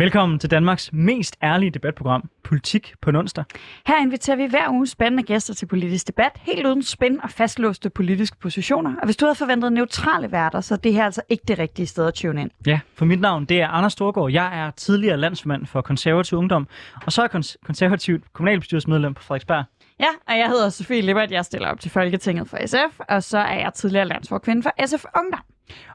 Velkommen til Danmarks mest ærlige debatprogram, Politik på onsdag. Her inviterer vi hver uge spændende gæster til politisk debat, helt uden spænd og fastlåste politiske positioner. Og hvis du havde forventet neutrale værter, så er det her altså ikke det rigtige sted at tune ind. Ja, for mit navn det er Anders Storgård. Jeg er tidligere landsmand for konservativ ungdom, og så er jeg konservativt kommunalbestyrelsesmedlem på Frederiksberg. Ja, og jeg hedder Sofie Lippert. Jeg stiller op til Folketinget for SF, og så er jeg tidligere landsforkvinde for SF Ungdom.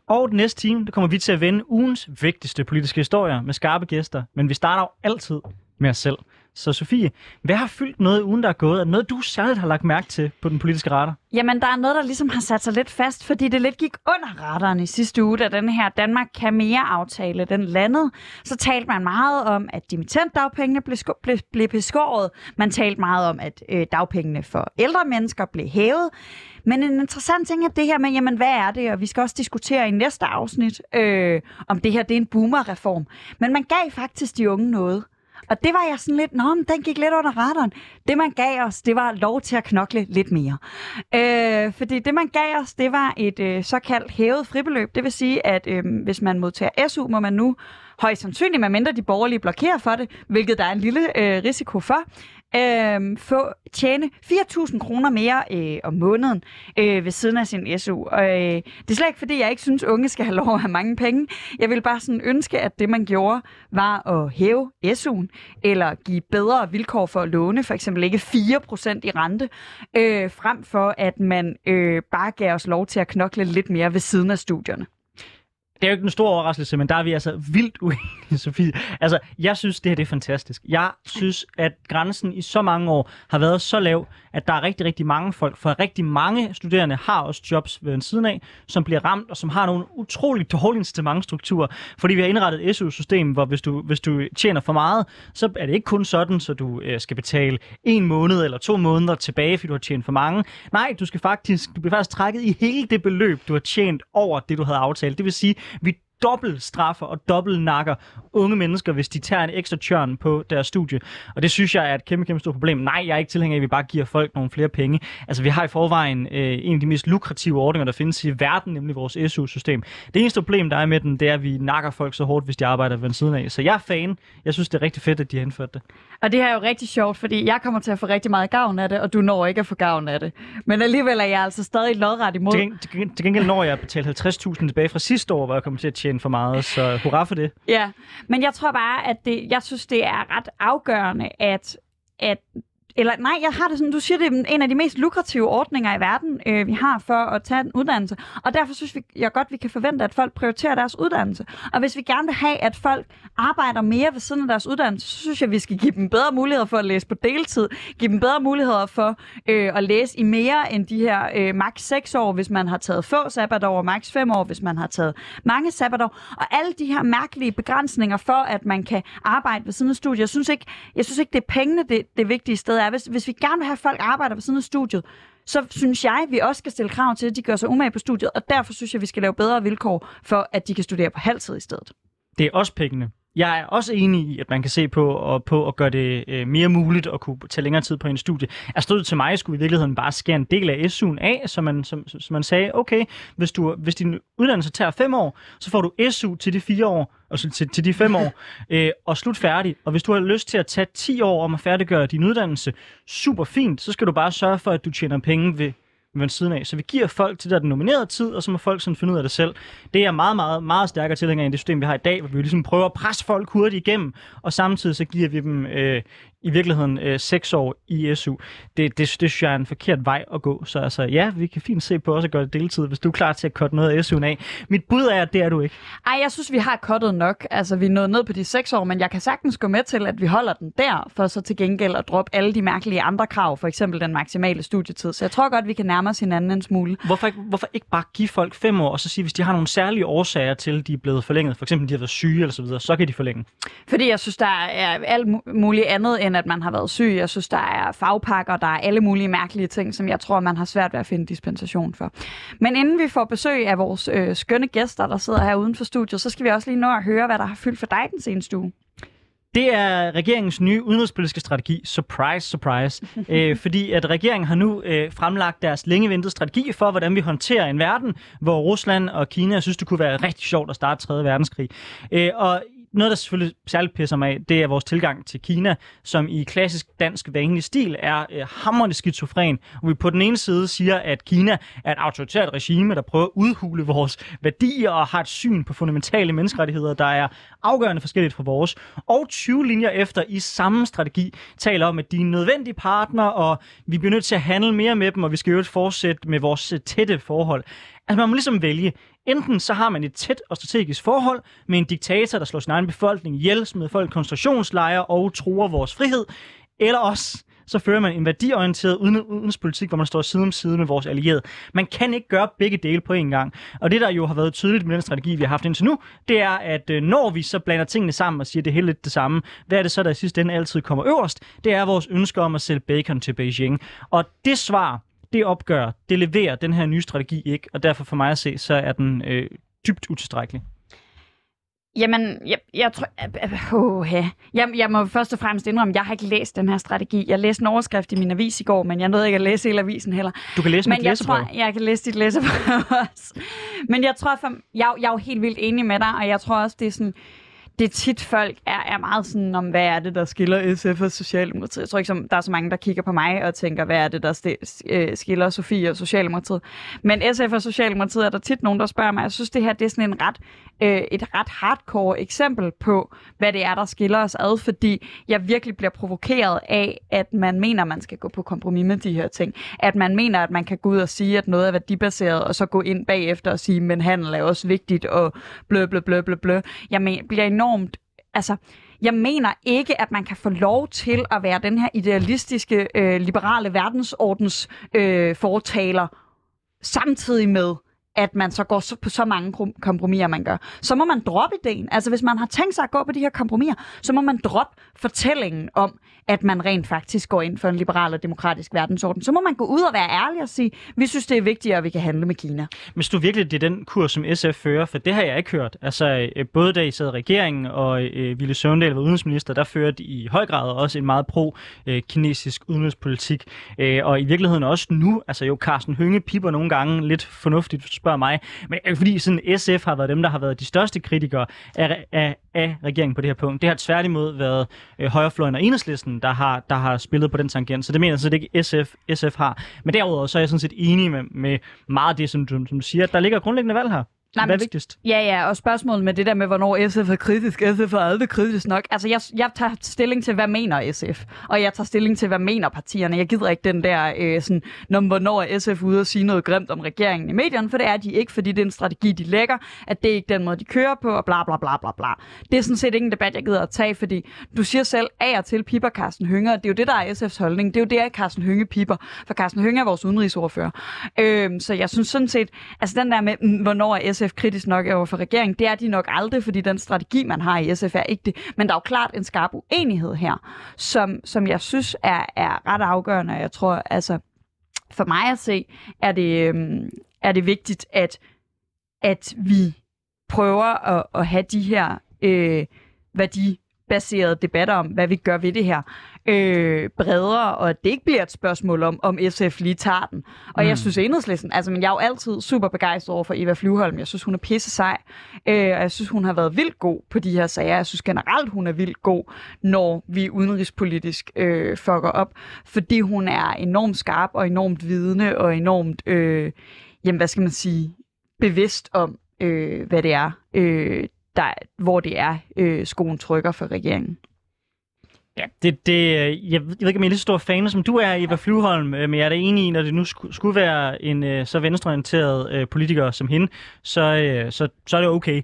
Og den næste time, der kommer vi til at vende ugens vigtigste politiske historier med skarpe gæster. Men vi starter jo altid med os selv. Så Sofie, hvad har fyldt noget ugen, der er gået? Er noget, du særligt har lagt mærke til på den politiske radar? Jamen, der er noget, der ligesom har sat sig lidt fast, fordi det lidt gik under radaren i sidste uge, da den her Danmark kan mere aftale den landede. Så talte man meget om, at dimittentdagpengene blev, blev, blev beskåret. Man talte meget om, at øh, dagpengene for ældre mennesker blev hævet. Men en interessant ting er det her med, jamen hvad er det? Og vi skal også diskutere i næste afsnit, øh, om det her det er en boomerreform. Men man gav faktisk de unge noget. Og det var jeg sådan lidt, nå, men den gik lidt under radaren. Det, man gav os, det var lov til at knokle lidt mere. Øh, fordi det, man gav os, det var et øh, såkaldt hævet fribeløb. Det vil sige, at øh, hvis man modtager SU, må man nu højst sandsynligt, medmindre de borgerlige blokerer for det, hvilket der er en lille øh, risiko for, øh, få tjene 4.000 kroner mere øh, om måneden øh, ved siden af sin SU. Og, øh, det er slet ikke, fordi jeg ikke synes, unge skal have lov at have mange penge. Jeg vil bare sådan ønske, at det, man gjorde, var at hæve SU'en, eller give bedre vilkår for at låne, for eksempel ikke 4% i rente, øh, frem for at man øh, bare gav os lov til at knokle lidt mere ved siden af studierne det er jo ikke en stor overraskelse, men der er vi altså vildt uenige, Sofie. Altså, jeg synes, det her det er fantastisk. Jeg synes, at grænsen i så mange år har været så lav, at der er rigtig, rigtig mange folk, for rigtig mange studerende har også jobs ved en siden af, som bliver ramt, og som har nogle utroligt dårlige incitamentstrukturer, fordi vi har indrettet et SU-system, hvor hvis du, hvis du tjener for meget, så er det ikke kun sådan, så du øh, skal betale en måned eller to måneder tilbage, fordi du har tjent for mange. Nej, du skal faktisk, du bliver faktisk trækket i hele det beløb, du har tjent over det, du havde aftalt. Det vil sige, vi dobbelt straffer og dobbelt nakker unge mennesker, hvis de tager en ekstra tjørn på deres studie. Og det synes jeg er et kæmpe, kæmpe stort problem. Nej, jeg er ikke tilhænger af, at vi bare giver folk nogle flere penge. Altså, vi har i forvejen øh, en af de mest lukrative ordninger, der findes i verden, nemlig vores SU-system. Det eneste problem, der er med den, det er, at vi nakker folk så hårdt, hvis de arbejder ved siden af. Så jeg er fan. Jeg synes, det er rigtig fedt, at de har indført det. Og det her er jo rigtig sjovt, fordi jeg kommer til at få rigtig meget gavn af det, og du når ikke at få gavn af det. Men alligevel er jeg altså stadig lodret imod. Til, geng- til, til gengæld når jeg at betale 50.000 tilbage fra sidste år, hvor jeg kommer til at tjene for meget, så hurra for det. Ja, men jeg tror bare, at det, jeg synes, det er ret afgørende, at, at eller nej, jeg har det sådan, du siger, det er en af de mest lukrative ordninger i verden, øh, vi har for at tage en uddannelse. Og derfor synes vi, jeg godt, vi kan forvente, at folk prioriterer deres uddannelse. Og hvis vi gerne vil have, at folk arbejder mere ved siden af deres uddannelse, så synes jeg, vi skal give dem bedre muligheder for at læse på deltid. Give dem bedre muligheder for øh, at læse i mere end de her øh, maks 6 år, hvis man har taget få sabbatår, og maks 5 år, hvis man har taget mange sabbatår. Og alle de her mærkelige begrænsninger for, at man kan arbejde ved siden af studiet. Jeg synes ikke, jeg synes ikke det er pengene, det, det vigtige sted er. Hvis, hvis vi gerne vil have, at folk arbejder ved siden af studiet, så synes jeg, vi også skal stille krav til, at de gør sig umage på studiet, og derfor synes jeg, vi skal lave bedre vilkår for, at de kan studere på halvtid i stedet. Det er også pengene. Jeg er også enig i, at man kan se på, og, på at gøre det øh, mere muligt at kunne tage længere tid på en studie. Er stået til mig, skulle i virkeligheden bare skære en del af SU'en af, så man, som, som man sagde, okay, hvis, du, hvis din uddannelse tager fem år, så får du SU til de fire år, og så til, til de fem år, øh, og slut færdig. Og hvis du har lyst til at tage 10 år om at færdiggøre din uddannelse, super fint, så skal du bare sørge for, at du tjener penge ved ved siden af. Så vi giver folk til der den nominerede tid, og så må folk sådan finde ud af det selv. Det er meget, meget, meget stærkere tilhænger end det system, vi har i dag, hvor vi ligesom prøver at presse folk hurtigt igennem, og samtidig så giver vi dem øh, i virkeligheden øh, seks år i SU. Det, det, det synes jeg er en forkert vej at gå. Så altså, ja, vi kan fint se på også at gøre det deltid, hvis du er klar til at cutte noget af SU'en af. Mit bud er, at det er du ikke. Ej, jeg synes, vi har cuttet nok. Altså, vi er nået ned på de seks år, men jeg kan sagtens gå med til, at vi holder den der, for så til gengæld at droppe alle de mærkelige andre krav, for eksempel den maksimale studietid. Så jeg tror godt, vi kan nærme os hinanden en smule. Hvorfor ikke, hvorfor ikke bare give folk fem år, og så sige, hvis de har nogle særlige årsager til, at de er blevet forlænget, for eksempel de har været syge eller så videre, så kan de forlænge? Fordi jeg synes, der er alt muligt andet, end at man har været syg. Jeg synes, der er fagpakker, der er alle mulige mærkelige ting, som jeg tror, man har svært ved at finde dispensation for. Men inden vi får besøg af vores øh, skønne gæster, der sidder her uden for studiet, så skal vi også lige nå at høre, hvad der har fyldt for dig den seneste uge. Det er regeringens nye udenrigspolitiske strategi. Surprise, surprise. Æ, øh, fordi at regeringen har nu øh, fremlagt deres længe ventede strategi for, hvordan vi håndterer en verden, hvor Rusland og Kina synes, det kunne være rigtig sjovt at starte 3. verdenskrig. Æ, og noget, der selvfølgelig særligt pisser mig af, det er vores tilgang til Kina, som i klassisk dansk vanlig stil er øh, hammerende skizofren, hvor vi på den ene side siger, at Kina er et autoritært regime, der prøver at udhule vores værdier og har et syn på fundamentale menneskerettigheder, der er afgørende forskelligt fra vores. Og 20 linjer efter i samme strategi taler om, at de er nødvendige partner, og vi bliver nødt til at handle mere med dem, og vi skal jo fortsætte med vores øh, tætte forhold. Altså man må ligesom vælge. Enten så har man et tæt og strategisk forhold med en diktator, der slår sin egen befolkning ihjel, smider folk i koncentrationslejre og truer vores frihed, eller også så fører man en værdiorienteret udenrigspolitik, hvor man står side om side med vores allierede. Man kan ikke gøre begge dele på én gang. Og det, der jo har været tydeligt med den strategi, vi har haft indtil nu, det er, at øh, når vi så blander tingene sammen og siger, at det er lidt det samme, hvad er det så, der i sidste ende altid kommer øverst? Det er vores ønske om at sælge bacon til Beijing. Og det svar, det opgør, det leverer den her nye strategi ikke, og derfor for mig at se, så er den øh, dybt utilstrækkelig. Jamen, jeg, jeg tror... Uh, uh, jeg, jeg må først og fremmest indrømme, at jeg har ikke læst den her strategi. Jeg læste en overskrift i min avis i går, men jeg nåede ikke at læse hele avisen heller. Du kan læse men mit jeg tror, jeg kan læse dit læsebrev også. Men jeg tror, for, jeg, jeg er jo helt vildt enig med dig, og jeg tror også, det er sådan det tit folk er, er meget sådan om, hvad er det, der skiller SF og Socialdemokratiet. Jeg tror ikke, som, der er så mange, der kigger på mig og tænker, hvad er det, der øh, skiller Sofie og Socialdemokratiet. Men SF og Socialdemokratiet er der tit nogen, der spørger mig. Jeg synes, det her det er sådan en ret, øh, et ret hardcore eksempel på, hvad det er, der skiller os ad, fordi jeg virkelig bliver provokeret af, at man mener, man skal gå på kompromis med de her ting. At man mener, at man kan gå ud og sige, at noget er værdibaseret, og så gå ind bagefter og sige, men handel er også vigtigt, og blø, blø, blø, blø, blø. Jeg men, bliver enormt enormt... Altså, jeg mener ikke, at man kan få lov til at være den her idealistiske, øh, liberale verdensordens øh, fortaler, samtidig med, at man så går så, på så mange kompromiser, man gør. Så må man droppe ideen. Altså, hvis man har tænkt sig at gå på de her kompromiser, så må man droppe fortællingen om, at man rent faktisk går ind for en liberal og demokratisk verdensorden. Så må man gå ud og være ærlig og sige, vi synes, det er vigtigere, at vi kan handle med Kina. Men du virkelig, det er den kurs, som SF fører? For det har jeg ikke hørt. Altså, øh, både da I sad i regeringen, og øh, Ville Søvndal var udenrigsminister, der førte I i høj grad også en meget pro-kinesisk øh, udenrigspolitik. Øh, og i virkeligheden også nu, altså jo, Carsten Hønge piper nogle gange lidt fornuftigt, spørger mig. Men det er fordi sådan SF har været dem, der har været de største kritikere af, af, af regeringen på det her punkt. Det har tværtimod været øh, højrefløjen og enhedslisten, der har, der har spillet på den tangent. Så det mener jeg sådan ikke SF, SF har. Men derudover så er jeg sådan set enig med, med meget af det, som du, som du siger. Der ligger grundlæggende valg her. Nej, Hvad er vigtigst? Ja, ja, og spørgsmålet med det der med, hvornår SF er kritisk. SF er aldrig kritisk nok. Altså, jeg, jeg tager stilling til, hvad mener SF? Og jeg tager stilling til, hvad mener partierne? Jeg gider ikke den der, øh, sådan, når, hvornår er SF ude og sige noget grimt om regeringen i medierne, for det er de ikke, fordi det er en strategi, de lægger, at det er ikke den måde, de kører på, og bla bla bla bla bla. Det er sådan set ikke en debat, jeg gider at tage, fordi du siger selv af og til piper Carsten Hønger. Det er jo det, der er SF's holdning. Det er jo det, at Carsten Hønge piper. For Carsten Hønge er vores udenrigsordfører. Øh, så jeg synes sådan set, altså den der med, mm, hvornår er SF kritisk nok over for regeringen. Det er de nok aldrig, fordi den strategi, man har i SF, er ikke det. Men der er jo klart en skarp uenighed her, som, som jeg synes er, er ret afgørende. Jeg tror, altså, for mig at se, er det, øhm, er det vigtigt, at, at vi prøver at, at have de her øh, værdibaserede debatter om, hvad vi gør ved det her øh, bredere, og at det ikke bliver et spørgsmål om, om SF lige tager den. Og mm. jeg synes enhedslisten, altså men jeg er jo altid super begejstret over for Eva Flyvholm. Jeg synes, hun er pisse sej, øh, og jeg synes, hun har været vildt god på de her sager. Jeg synes generelt, hun er vildt god, når vi udenrigspolitisk øh, fucker op, fordi hun er enormt skarp og enormt vidende og enormt, øh, jamen hvad skal man sige, bevidst om, øh, hvad det er, øh, der, hvor det er, øh, skoen trykker for regeringen. Ja, det, det, øh, jeg, ved ikke, om jeg er lige så stor fan, som du er, Eva Flyvholm, øh, men jeg er da enig i, når det nu skulle være en øh, så venstreorienteret øh, politiker som hende, så, så, så er det okay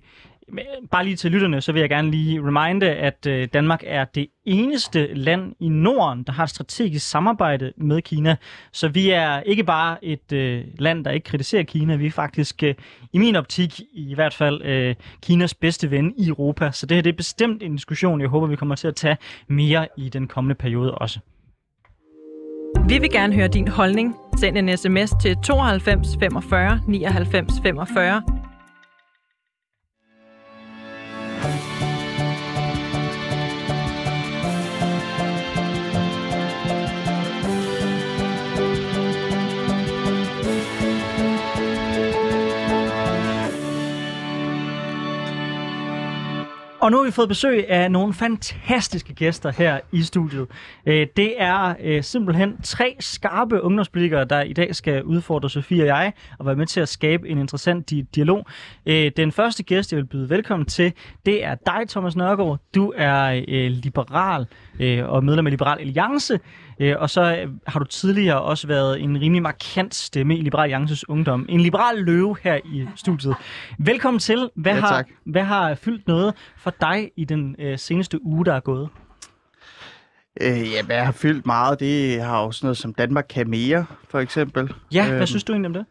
bare lige til lytterne, så vil jeg gerne lige reminde, at øh, Danmark er det eneste land i Norden, der har et strategisk samarbejde med Kina. Så vi er ikke bare et øh, land, der ikke kritiserer Kina. Vi er faktisk, øh, i min optik, i hvert fald øh, Kinas bedste ven i Europa. Så det her det er bestemt en diskussion, jeg håber, vi kommer til at tage mere i den kommende periode også. Vi vil gerne høre din holdning. Send en sms til 92 45 99 45 Og nu har vi fået besøg af nogle fantastiske gæster her i studiet. Øh, det er øh, simpelthen tre skarpe ungdomspolitikere, der i dag skal udfordre Sofie og jeg, og være med til at skabe en interessant dialog. Øh, den første gæst, jeg vil byde velkommen til, det er dig, Thomas Nørgaard. Du er liberal og medlem af Liberal Alliance, øh, og så øh, har du tidligere også været en rimelig markant stemme i Liberal Alliances Ungdom. En liberal løve her i studiet. Velkommen til. Hvad, Ja, har, hvad har fyldt noget for dig i den øh, seneste uge, der er gået? Øh, ja, hvad har fyldt meget, det har jo sådan noget som Danmark kan mere, for eksempel. Ja, hvad Øhm, synes du egentlig om det?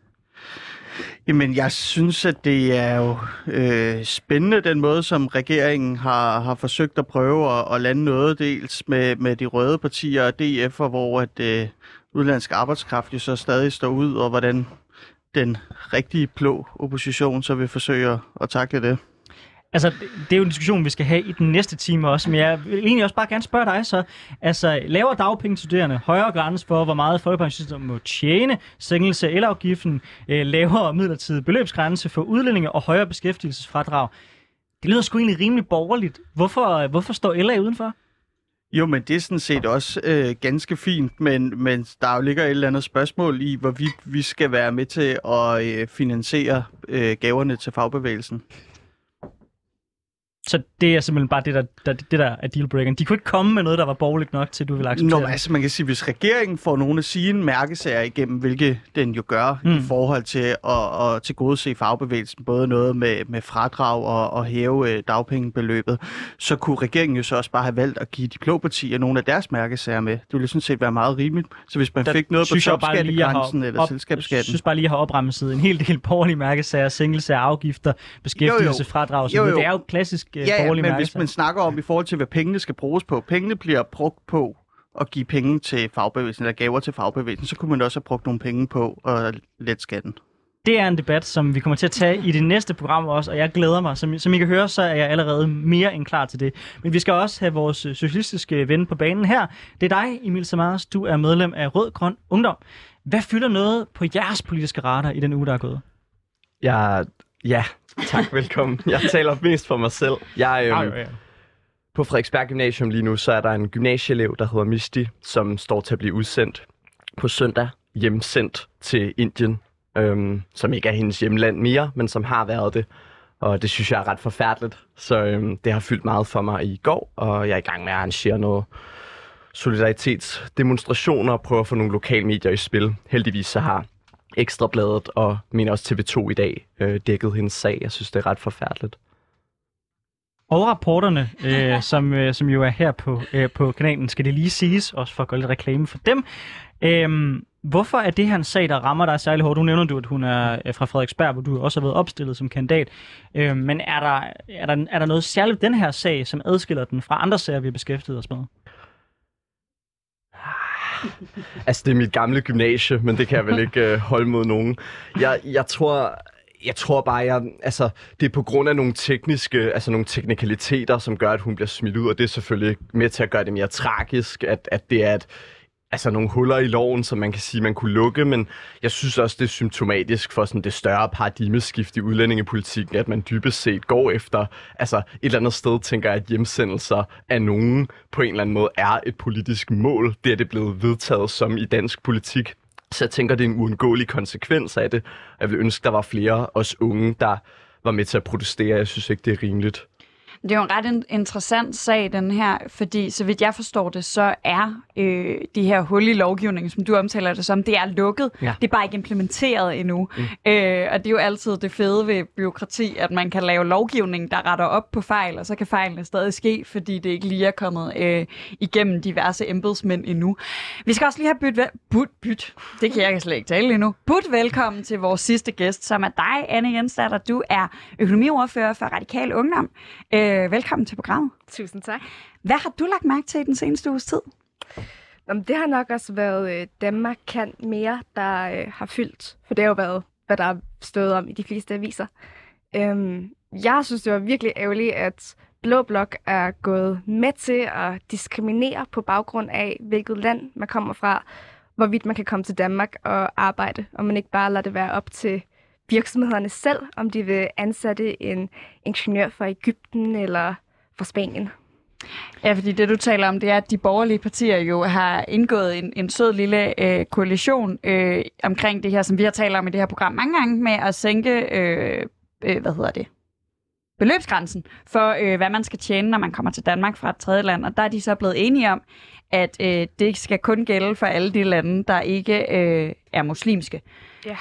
Jamen, jeg synes, at det er jo øh, spændende, den måde, som regeringen har, har forsøgt at prøve at, at lande noget, dels med, med de røde partier og DF, hvor at øh, udlandsk arbejdskraft jo så stadig står ud, og hvordan den rigtige blå opposition så vil forsøge at, at takle det. Altså, det, det er jo en diskussion, vi skal have i den næste time også, men jeg vil egentlig også bare gerne spørge dig så. Altså, lavere dagpengestuderende, højere grænse for, hvor meget folkepensionister må tjene, sænkelse af elafgiften, øh, lavere midlertidig beløbsgrænse for udlændinge og højere beskæftigelsesfradrag. Det lyder sgu egentlig rimelig borgerligt. Hvorfor, øh, hvorfor står LA udenfor? Jo, men det er sådan set også øh, ganske fint, men, men der jo ligger et eller andet spørgsmål i, hvorvidt vi skal være med til at øh, finansiere øh, gaverne til fagbevægelsen. Så det er simpelthen bare det, der, der, det der er dealbreakeren. De kunne ikke komme med noget, der var borgerligt nok til, at du vil acceptere Nå, det. altså man kan sige, hvis regeringen får nogle af sine mærkesager igennem, hvilket den jo gør mm. i forhold til at, at tilgodese fagbevægelsen, både noget med, med fradrag og, og hæve øh, dagpengebeløbet, så kunne regeringen jo så også bare have valgt at give de blå partier nogle af deres mærkesager med. Det ville jo sådan set være meget rimeligt. Så hvis man Der fik noget på topskattegrænsen eller op- selskabsskatten. Jeg synes bare lige, at jeg har opremset en hel del borgerlige mærkesager, af afgifter, beskæftigelse, fradrag og så Jo, jo. Det er jo klassisk Ja, ja, borgerlige men hvis man snakker om i forhold til, hvad pengene skal bruges på. Pengene bliver brugt på at give penge til fagbevægelsen, eller gaver til fagbevægelsen, så kunne man også have brugt nogle penge på at lette skatten. Det er en debat, som vi kommer til at tage i det næste program også, og jeg glæder mig. Som, som I kan høre, så er jeg allerede mere end klar til det. Men vi skal også have vores øh, socialistiske ven på banen her. Det er dig, Emil Samaras. Du er medlem af Rød Grøn Ungdom. Hvad fylder noget på jeres politiske radar i den uge, der er gået? Jeg, ja, tak, velkommen. Jeg taler mest for mig selv. Jeg, øhm, På Frederiksberg Gymnasium lige nu, så er der en gymnasieelev, der hedder Misti, som står til at blive udsendt på søndag, hjemsendt til Indien, øhm, som ikke er hendes hjemland mere, men som har været det. Og det synes jeg er ret forfærdeligt. Så øhm, det har fyldt meget for mig i går, og jeg er i gang med at arrangere noget solidaritetsdemonstrationer og prøve at få nogle lokale medier i spil. Heldigvis så har Ekstrabladet og mener også TV2 i dag øh, dækket hendes sag. Jeg synes, det er ret forfærdeligt. Og rapporterne, øh, som, øh, som jo er her på, øh, på kanalen, skal det lige siges, også for at gøre lidt reklame for dem. Øhm, hvorfor er det her en sag, der rammer dig særlig hårdt? Nu nævner du, at hun er øh, fra Frederiksberg, hvor du også har været opstillet som kandidat. Øhm, men er der, er, der, er der noget særligt ved den her sag, som adskiller den fra andre sager, vi har beskæftiget os med? Altså, det er mit gamle gymnasie, men det kan jeg vel ikke øh, holde mod nogen. Jeg, jeg tror... Jeg tror bare, jeg, altså, det er på grund af nogle tekniske, altså nogle teknikaliteter, som gør, at hun bliver smidt ud, og det er selvfølgelig med til at gøre det mere tragisk, at, at det er et, altså nogle huller i loven, som man kan sige, man kunne lukke, men jeg synes også, det er symptomatisk for sådan det større paradigmeskift i udlændingepolitikken, at man dybest set går efter, altså et eller andet sted tænker jeg, at hjemsendelser af nogen på en eller anden måde er et politisk mål. Det er det blevet vedtaget som i dansk politik. Så jeg tænker, det er en uundgåelig konsekvens af det. Jeg vil ønske, der var flere os unge, der var med til at protestere. Jeg synes ikke, det er rimeligt. Det er jo en ret in- interessant sag, den her, fordi så vidt jeg forstår det, så er øh, de her hul i lovgivningen, som du omtaler det som, det er lukket. Ja. Det er bare ikke implementeret endnu. Mm. Øh, og det er jo altid det fede ved byråkrati, at man kan lave lovgivning, der retter op på fejl, og så kan fejlene stadig ske, fordi det ikke lige er kommet øh, igennem diverse embedsmænd endnu. Vi skal også lige have byt, vel- byt, byt. Det kan jeg slet ikke tale endnu. Byt velkommen til vores sidste gæst, som er dig, Anne Jensdatter. Du er økonomiordfører for Radikal Ungdom. Øh, velkommen til programmet. Tusind tak. Hvad har du lagt mærke til i den seneste uges tid? Jamen, det har nok også været øh, Danmark kan mere, der øh, har fyldt. For det har jo været, hvad der er stået om i de fleste aviser. Øhm, jeg synes, det var virkelig ærgerligt, at Blå Blok er gået med til at diskriminere på baggrund af, hvilket land man kommer fra, hvorvidt man kan komme til Danmark og arbejde, og man ikke bare lader det være op til virksomhederne selv, om de vil ansætte en ingeniør fra Ægypten eller fra Spanien. Ja, fordi det du taler om, det er, at de borgerlige partier jo har indgået en, en sød lille øh, koalition øh, omkring det her, som vi har talt om i det her program mange gange, med at sænke, øh, øh, hvad hedder det, beløbsgrænsen for, øh, hvad man skal tjene, når man kommer til Danmark fra et tredje land. Og der er de så blevet enige om, at øh, det skal kun gælde for alle de lande, der ikke øh, er muslimske. Ja.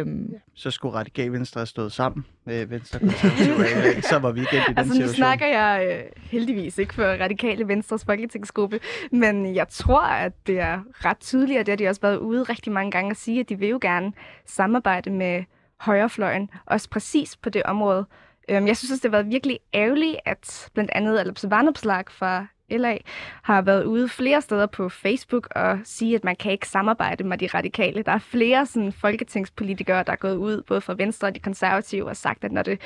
Øh, Så skulle Radikale Venstre have stået sammen med Venstre Konservative, så var vi igen i den Altså nu situation. snakker jeg øh, heldigvis ikke for Radikale Venstres folketingsgruppe, men jeg tror, at det er ret tydeligt, og det har de også været ude rigtig mange gange at sige, at de vil jo gerne samarbejde med højrefløjen, også præcis på det område. Øhm, Jeg synes også, det har været virkelig ærgerligt, at blandt andet Alex Vanopslag fra LA har været ude flere steder på Facebook og sige, at man kan ikke samarbejde med de radikale. Der er flere sådan, folketingspolitikere, der er gået ud, både fra Venstre og de konservative, og sagt, at når det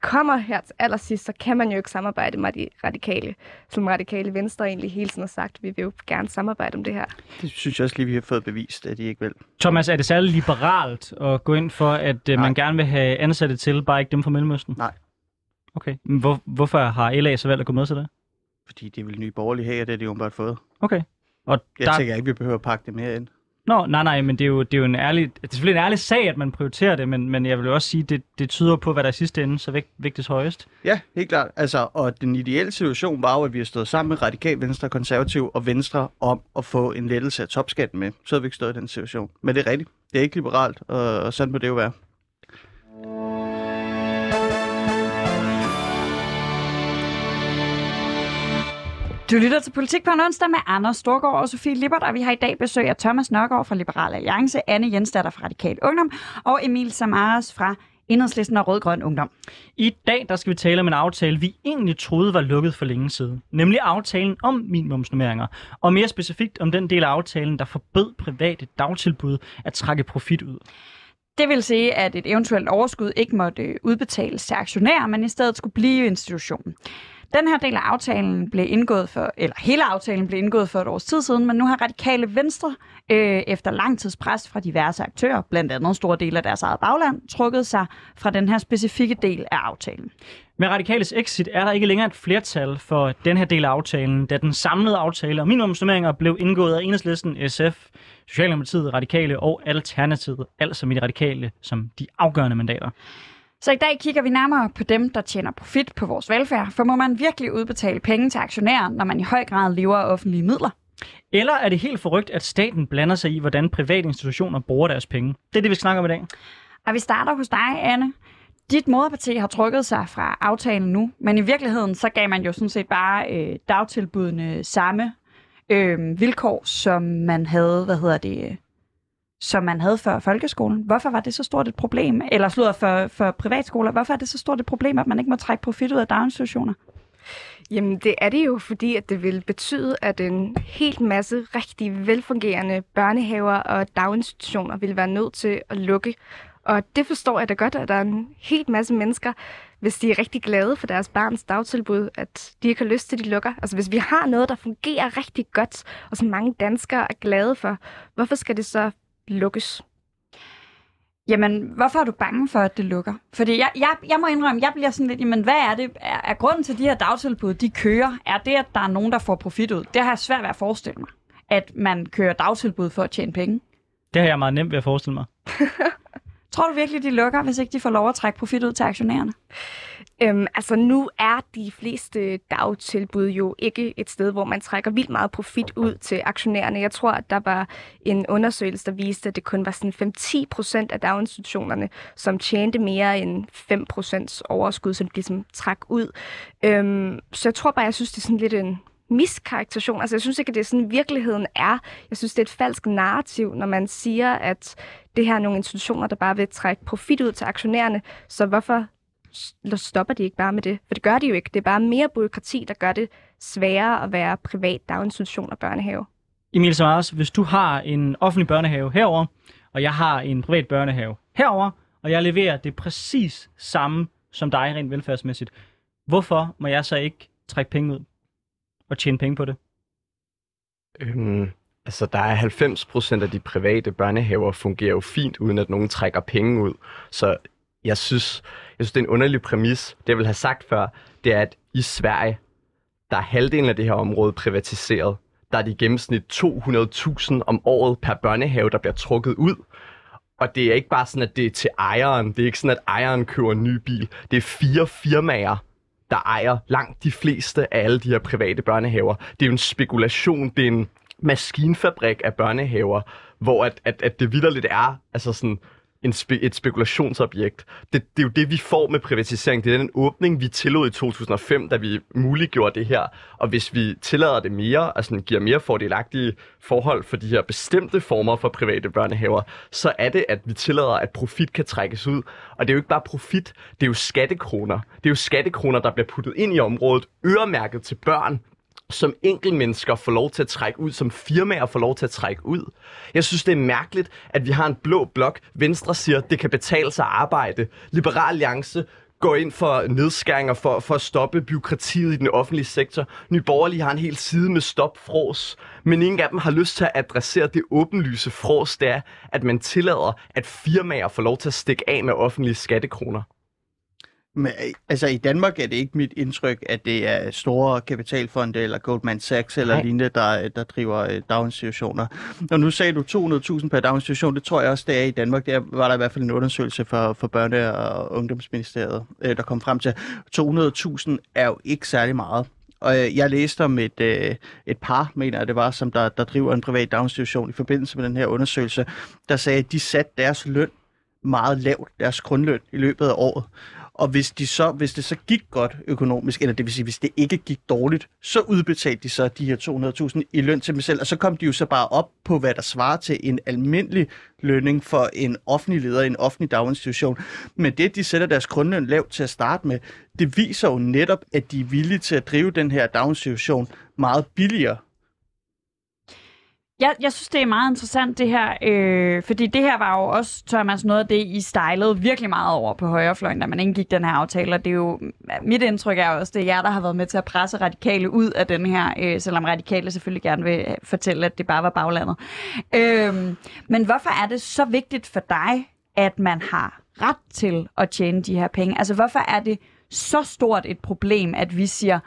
kommer her til allersidst, så kan man jo ikke samarbejde med de radikale. Som radikale Venstre egentlig hele tiden har sagt, vi vil jo gerne samarbejde om det her. Det synes jeg også lige, vi har fået bevist, at de ikke vil. Thomas, er det særlig liberalt at gå ind for, at øh, Nej. man gerne vil have ansatte til, bare ikke dem fra Mellemøsten? Nej. Okay. Hvor, hvorfor har LA så valgt at gå med til det? Fordi de vil nye borgerlige have, og det har de åbenbart fået. Okay. Og Jeg der... tænker ikke, vi behøver at pakke det mere ind. Nå, nej, nej, men det er jo, det er jo en ærlig, det er selvfølgelig en ærlig sag, at man prioriterer det, men, men jeg vil jo også sige, det, det tyder på, hvad der i sidste ende så vægt, vægtes højest. Ja, helt klart. Altså, og den ideelle situation var jo, at vi har stået sammen med Radikal Venstre, Konservativ og Venstre om at få en lettelse af topskatten med. Så havde vi ikke stået i den situation. Men det er rigtigt. Det er ikke liberalt, og, og sådan må det jo være. Du lytter til Politik på en onsdag med Anders Storgård og Sofie Lippert, og vi har i dag besøg af Thomas Nørgaard fra Liberal Alliance, Anne Jensdatter fra Radikal Ungdom og Emil Samaras fra Enhedslisten og Rød Grøn Ungdom. I dag der skal vi tale om en aftale, vi egentlig troede var lukket for længe siden. Nemlig aftalen om minimumsnummeringer. Og mere specifikt om den del af aftalen, der forbød private dagtilbud at trække profit ud. Det vil sige, at et eventuelt overskud ikke måtte udbetales til aktionærer, men i stedet skulle blive i institutionen. Den her del af aftalen blev indgået for, eller hele aftalen blev indgået for et års tid siden, men nu har radikale venstre øh, efter lang tids pres fra diverse aktører, blandt andet store dele af deres eget bagland, trukket sig fra den her specifikke del af aftalen. Med Radikales exit er der ikke længere et flertal for den her del af aftalen, da den samlede aftale om minimumsnummeringer blev indgået af Enhedslisten, SF, Socialdemokratiet, Radikale og Alternativet, altså med de radikale som de afgørende mandater. Så i dag kigger vi nærmere på dem, der tjener profit på vores velfærd, for må man virkelig udbetale penge til aktionærer, når man i høj grad lever af offentlige midler? Eller er det helt forrygt, at staten blander sig i, hvordan private institutioner bruger deres penge? Det er det, vi snakker om i dag. Og vi starter hos dig, Anne. Dit moderparti har trykket sig fra aftalen nu, men i virkeligheden så gav man jo sådan set bare øh, dagtilbudene samme øh, vilkår, som man havde, hvad hedder det, som man havde før folkeskolen. Hvorfor var det så stort et problem? Eller slået for, for privatskoler. Hvorfor er det så stort et problem, at man ikke må trække profit ud af daginstitutioner? Jamen, det er det jo, fordi at det vil betyde, at en helt masse rigtig velfungerende børnehaver og daginstitutioner vil være nødt til at lukke. Og det forstår jeg da godt, at der er en helt masse mennesker, hvis de er rigtig glade for deres barns dagtilbud, at de ikke har lyst til, at de lukker. Altså hvis vi har noget, der fungerer rigtig godt, og som mange danskere er glade for, hvorfor skal det så lukkes? Jamen, hvorfor er du bange for, at det lukker? Fordi jeg, jeg, jeg må indrømme, jeg bliver sådan lidt, jamen hvad er det? Er, er grunden til, at de her dagtilbud, de kører, er det, at der er nogen, der får profit ud? Det har jeg svært ved at forestille mig, at man kører dagtilbud for at tjene penge. Det har jeg meget nemt ved at forestille mig. Tror du virkelig, de lukker, hvis ikke de får lov at trække profit ud til aktionærerne? Øhm, altså nu er de fleste dagtilbud jo ikke et sted, hvor man trækker vildt meget profit ud til aktionærerne. Jeg tror, at der var en undersøgelse, der viste, at det kun var sådan 5-10 procent af daginstitutionerne, som tjente mere end 5 procents overskud, som de ligesom trak ud. Øhm, så jeg tror bare, jeg synes, det er sådan lidt en miskarakterisation. Altså jeg synes ikke, at det er sådan virkeligheden er. Jeg synes, det er et falsk narrativ, når man siger, at det her er nogle institutioner, der bare vil trække profit ud til aktionærerne. Så hvorfor stopper de ikke bare med det? For det gør de jo ikke. Det er bare mere byråkrati, der gør det sværere at være privat daginstitution og børnehave. Emil Samaras, hvis du har en offentlig børnehave herover, og jeg har en privat børnehave herover, og jeg leverer det præcis samme som dig rent velfærdsmæssigt, hvorfor må jeg så ikke trække penge ud og tjene penge på det? Øhm, altså, der er 90 procent af de private børnehaver fungerer jo fint, uden at nogen trækker penge ud. Så jeg synes, jeg synes, det er en underlig præmis. Det jeg vil have sagt før, det er, at i Sverige, der er halvdelen af det her område privatiseret. Der er det i gennemsnit 200.000 om året per børnehave, der bliver trukket ud. Og det er ikke bare sådan, at det er til ejeren. Det er ikke sådan, at ejeren køber en ny bil. Det er fire firmaer, der ejer langt de fleste af alle de her private børnehaver. Det er jo en spekulation, det er en maskinfabrik af børnehaver, hvor at, at, at det vidderligt er altså sådan en spe, et spekulationsobjekt. Det, det er jo det, vi får med privatisering. Det er den åbning, vi tillod i 2005, da vi muliggjorde det her. Og hvis vi tillader det mere, altså giver mere fordelagtige forhold for de her bestemte former for private børnehaver, så er det, at vi tillader, at profit kan trækkes ud. Og det er jo ikke bare profit, det er jo skattekroner. Det er jo skattekroner, der bliver puttet ind i området, øremærket til børn, som enkeltmennesker får lov til at trække ud, som firmaer får lov til at trække ud. Jeg synes, det er mærkeligt, at vi har en blå blok. Venstre siger, at det kan betale sig at arbejde. Liberal Alliance går ind for nedskæringer for, for at stoppe byråkratiet i den offentlige sektor. Nye Borgerlige har en hel side med stop fros, men ingen af dem har lyst til at adressere det åbenlyse fros, det er, at man tillader, at firmaer får lov til at stikke af med offentlige skattekroner. Men, altså i Danmark er det ikke mit indtryk, at det er store kapitalfonde eller Goldman Sachs eller Nej. lignende, der, der driver øh, daginstitutioner. Og nu sagde du 200.000 per daginstitution, det tror jeg også, det er i Danmark. Der var der i hvert fald en undersøgelse for, for Børne- og Ungdomsministeriet, øh, der kom frem til, 200.000 er jo ikke særlig meget. Og øh, jeg læste om et, øh, et par, mener jeg det var, som der, der driver en privat daginstitution i forbindelse med den her undersøgelse, der sagde, at de satte deres løn meget lavt, deres grundløn i løbet af året. Og hvis, de så, hvis det så gik godt økonomisk, eller det vil sige, hvis det ikke gik dårligt, så udbetalte de så de her 200.000 i løn til dem selv, og så kom de jo så bare op på, hvad der svarer til en almindelig lønning for en offentlig leder i en offentlig daginstitution. Men det, de sætter deres grundløn lavt til at starte med, det viser jo netop, at de er villige til at drive den her daginstitution meget billigere. Jeg, jeg synes, det er meget interessant det her, øh, fordi det her var jo også, Thomas, noget af det, I stylede virkelig meget over på højrefløjen, da man indgik den her aftale, og det er jo, mit indtryk er også, det er jer, der har været med til at presse radikale ud af den her, øh, selvom radikale selvfølgelig gerne vil fortælle, at det bare var baglandet. Øh, men hvorfor er det så vigtigt for dig, at man har ret til at tjene de her penge? Altså, hvorfor er det så stort et problem, at vi siger,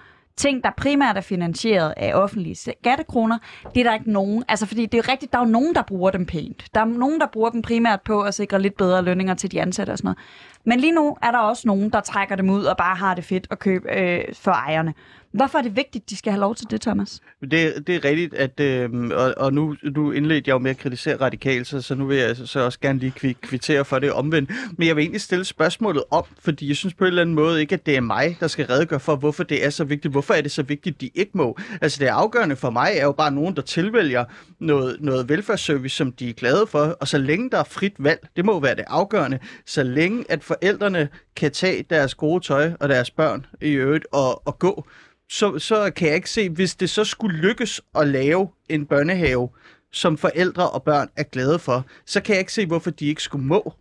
ting, der primært er finansieret af offentlige skattekroner, det er der ikke nogen. Altså, fordi det er rigtigt, der er jo nogen, der bruger dem pænt. Der er nogen, der bruger dem primært på at sikre lidt bedre lønninger til de ansatte og sådan noget. Men lige nu er der også nogen, der trækker dem ud og bare har det fedt at købe øh, for ejerne. Hvorfor er det vigtigt, de skal have lov til det, Thomas? Det, det er rigtigt, at, øh, og, og nu, nu indledte jeg jo med at kritisere radikalt, så, så nu vil jeg så, også gerne lige kvittere for det omvendt. Men jeg vil egentlig stille spørgsmålet om, fordi jeg synes på en eller anden måde ikke, at det er mig, der skal redegøre for, hvorfor det er så vigtigt. Hvorfor er det så vigtigt, de ikke må? Altså det afgørende for mig er jo bare nogen, der tilvælger noget, noget velfærdsservice, som de er glade for, og så længe der er frit valg, det må være det afgørende, så længe at forældrene kan tage deres gode tøj og deres børn i øvrigt og, og gå, så, så kan jeg ikke se, hvis det så skulle lykkes at lave en børnehave, som forældre og børn er glade for, så kan jeg ikke se, hvorfor de ikke skulle må.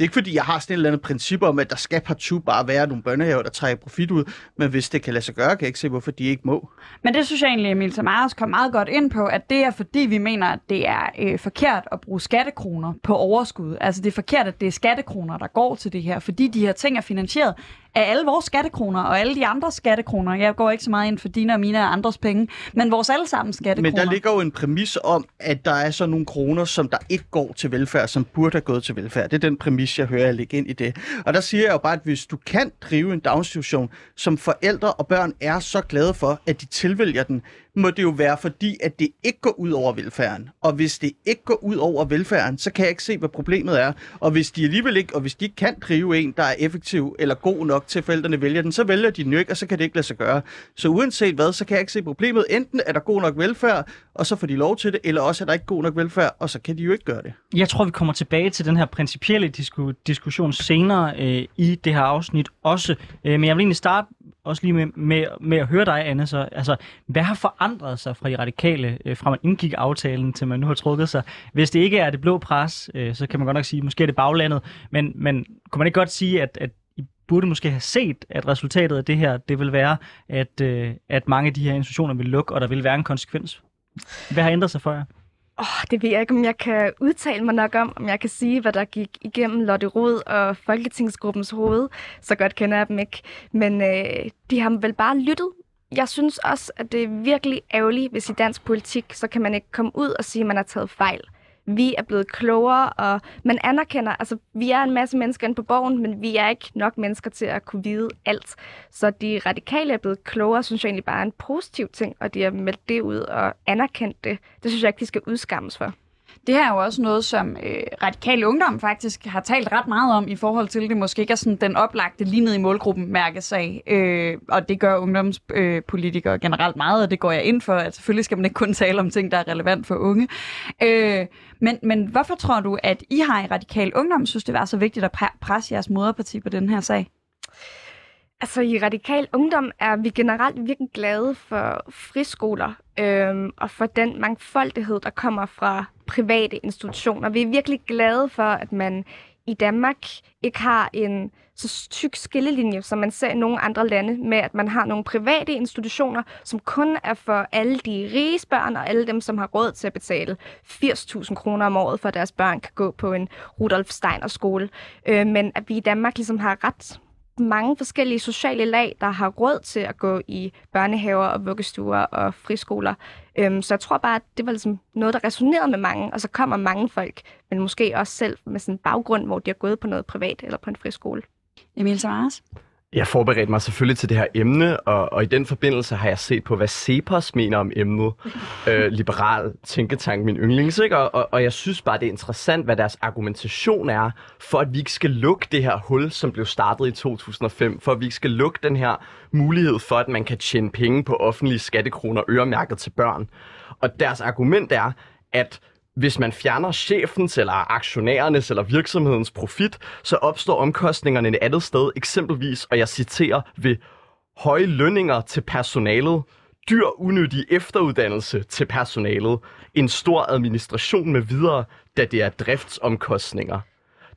Det er ikke fordi, jeg har sådan et eller andet princip om, at der skal partout bare være nogle børnehaver, der trækker profit ud, men hvis det kan lade sig gøre, kan jeg ikke se, hvorfor de ikke må. Men det synes jeg egentlig, Emil Samaras kom meget godt ind på, at det er fordi, vi mener, at det er øh, forkert at bruge skattekroner på overskud. Altså det er forkert, at det er skattekroner, der går til det her, fordi de her ting er finansieret af alle vores skattekroner og alle de andre skattekroner. Jeg går ikke så meget ind for dine og mine og andres penge, men vores allesammens skattekroner. Men der ligger jo en præmis om, at der er så nogle kroner, som der ikke går til velfærd, som burde have gået til velfærd. Det er den præmis, jeg hører jeg lægge ind i det. Og der siger jeg jo bare, at hvis du kan drive en daginstitution, som forældre og børn er så glade for, at de tilvælger den, må det jo være fordi, at det ikke går ud over velfærden. Og hvis det ikke går ud over velfærden, så kan jeg ikke se, hvad problemet er. Og hvis de alligevel ikke, og hvis de ikke kan drive en, der er effektiv eller god nok til, at forældrene vælger den, så vælger de den jo ikke, og så kan det ikke lade sig gøre. Så uanset hvad, så kan jeg ikke se problemet. Enten er der god nok velfærd, og så får de lov til det, eller også er der ikke god nok velfærd, og så kan de jo ikke gøre det. Jeg tror, vi kommer tilbage til den her principielle disku- diskussion senere øh, i det her afsnit også. Øh, men jeg vil egentlig starte også lige med, med, med at høre dig, Anne. Så, altså, hvad har forandret sig fra de radikale, øh, fra man indgik aftalen, til man nu har trukket sig? Hvis det ikke er det blå pres, øh, så kan man godt nok sige, måske er det baglandet. Men, men kunne man ikke godt sige, at, at I burde måske have set, at resultatet af det her, det vil være, at, øh, at mange af de her institutioner vil lukke, og der vil være en konsekvens? Hvad har ændret sig for jer? Oh, det ved jeg ikke, om jeg kan udtale mig nok om, om jeg kan sige, hvad der gik igennem Lotte Rod og Folketingsgruppens hoved. Så godt kender jeg dem ikke. Men øh, de har vel bare lyttet jeg synes også, at det er virkelig ærgerligt, hvis i dansk politik, så kan man ikke komme ud og sige, at man har taget fejl. Vi er blevet klogere, og man anerkender, altså vi er en masse mennesker inde på borgen, men vi er ikke nok mennesker til at kunne vide alt. Så de radikale er blevet klogere, synes jeg egentlig bare er en positiv ting, og de har meldt det ud og anerkendt det. Det synes jeg ikke, de skal udskammes for. Det her er jo også noget, som øh, radikal ungdom faktisk har talt ret meget om i forhold til, det måske ikke er sådan den oplagte lige ned i målgruppen mærkesag. Øh, og det gør ungdomspolitikere øh, generelt meget, og det går jeg ind for, at selvfølgelig skal man ikke kun tale om ting, der er relevant for unge. Øh, men, men hvorfor tror du, at I har i radikal ungdom synes, det var så vigtigt at pre- presse jeres moderparti på den her sag? Altså i Radikal Ungdom er vi generelt virkelig glade for friskoler øhm, og for den mangfoldighed, der kommer fra private institutioner. Vi er virkelig glade for, at man i Danmark ikke har en så tyk skillelinje, som man ser i nogle andre lande, med at man har nogle private institutioner, som kun er for alle de rige børn og alle dem, som har råd til at betale 80.000 kroner om året, for at deres børn kan gå på en Rudolf Steiner skole. Øh, men at vi i Danmark ligesom har ret mange forskellige sociale lag, der har råd til at gå i børnehaver og vuggestuer og friskoler. Øhm, så jeg tror bare, at det var ligesom noget, der resonerede med mange, og så kommer mange folk, men måske også selv med sådan en baggrund, hvor de har gået på noget privat eller på en friskole. Emil Samaras? Jeg forberedte mig selvfølgelig til det her emne, og, og i den forbindelse har jeg set på, hvad CEPOS mener om emnet. øh, liberal tænketank, min yndlings, ikke? Og, og, og jeg synes bare, det er interessant, hvad deres argumentation er, for at vi ikke skal lukke det her hul, som blev startet i 2005, for at vi ikke skal lukke den her mulighed for, at man kan tjene penge på offentlige skattekroner øremærket til børn. Og deres argument er, at hvis man fjerner chefens eller aktionærernes eller virksomhedens profit, så opstår omkostningerne et andet sted, eksempelvis, og jeg citerer, ved høje lønninger til personalet, dyr unødig efteruddannelse til personalet, en stor administration med videre, da det er driftsomkostninger.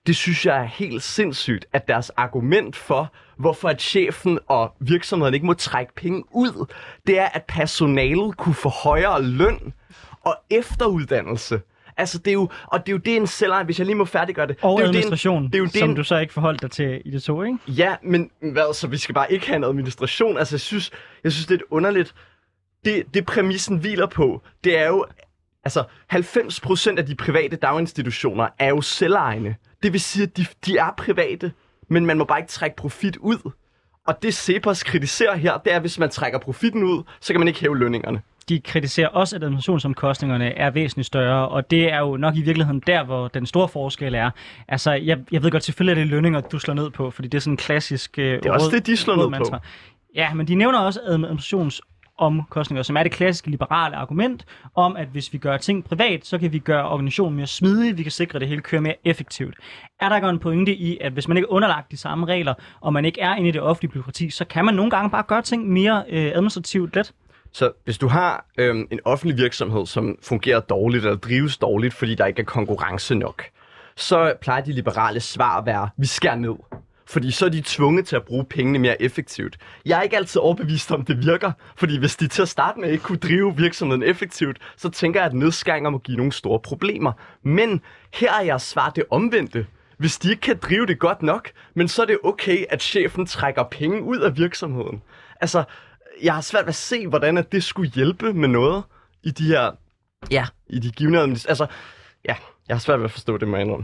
Det synes jeg er helt sindssygt, at deres argument for, hvorfor at chefen og virksomheden ikke må trække penge ud, det er, at personalet kunne få højere løn og efteruddannelse. Altså, det er jo, og det er jo det, en selveje, hvis jeg lige må færdiggøre det. Og det er administration, det, er jo det, som en, du så ikke forholdt dig til i det to, ikke? Ja, men hvad, så vi skal bare ikke have en administration? Altså, jeg synes, jeg synes det er underligt. Det, det præmissen hviler på, det er jo, altså, 90% af de private daginstitutioner er jo selvejende. Det vil sige, at de, de er private, men man må bare ikke trække profit ud. Og det Cepos kritiserer her, det er, at hvis man trækker profitten ud, så kan man ikke hæve lønningerne de kritiserer også, at administrationsomkostningerne er væsentligt større, og det er jo nok i virkeligheden der, hvor den store forskel er. Altså, jeg, jeg ved godt, selvfølgelig er det lønninger, du slår ned på, fordi det er sådan en klassisk... Øh, det er også det, de slår ned på. Ja, men de nævner også administrations omkostninger, som er det klassiske liberale argument om, at hvis vi gør ting privat, så kan vi gøre organisationen mere smidig, vi kan sikre, det hele kører mere effektivt. Er der en pointe i, at hvis man ikke er underlagt de samme regler, og man ikke er inde i det offentlige byråkrati, så kan man nogle gange bare gøre ting mere øh, administrativt let? Så hvis du har øhm, en offentlig virksomhed, som fungerer dårligt eller drives dårligt, fordi der ikke er konkurrence nok, så plejer de liberale svar at være, vi skærer ned. Fordi så er de tvunget til at bruge pengene mere effektivt. Jeg er ikke altid overbevist om, det virker. Fordi hvis de til at starte med ikke kunne drive virksomheden effektivt, så tænker jeg, at nedskæringer må give nogle store problemer. Men her er jeg svar det omvendte. Hvis de ikke kan drive det godt nok, men så er det okay, at chefen trækker penge ud af virksomheden. Altså, jeg har svært ved at se, hvordan at det skulle hjælpe med noget i de her, ja, i de givende Altså, ja, jeg har svært ved at forstå det, med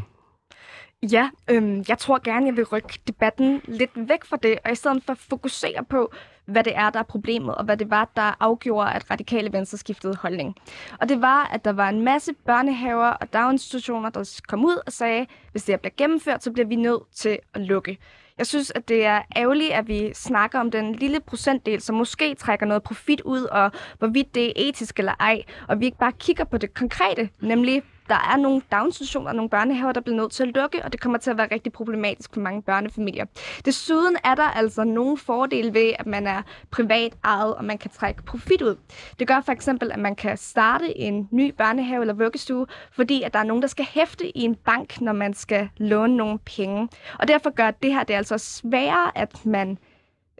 Ja, øhm, jeg tror gerne, jeg vil rykke debatten lidt væk fra det, og i stedet for at fokusere på, hvad det er, der er problemet, og hvad det var, der afgjorde, at radikale venstre skiftede holdning. Og det var, at der var en masse børnehaver og daginstitutioner, der kom ud og sagde, hvis det her bliver gennemført, så bliver vi nødt til at lukke. Jeg synes, at det er ærgerligt, at vi snakker om den lille procentdel, som måske trækker noget profit ud, og hvorvidt det er etisk eller ej, og vi ikke bare kigger på det konkrete, nemlig der er nogle daginstitutioner og nogle børnehaver, der bliver nødt til at lukke, og det kommer til at være rigtig problematisk for mange børnefamilier. Desuden er der altså nogle fordele ved, at man er privat ejet, og man kan trække profit ud. Det gør for eksempel, at man kan starte en ny børnehave eller vuggestue, fordi at der er nogen, der skal hæfte i en bank, når man skal låne nogle penge. Og derfor gør det her det er altså sværere, at man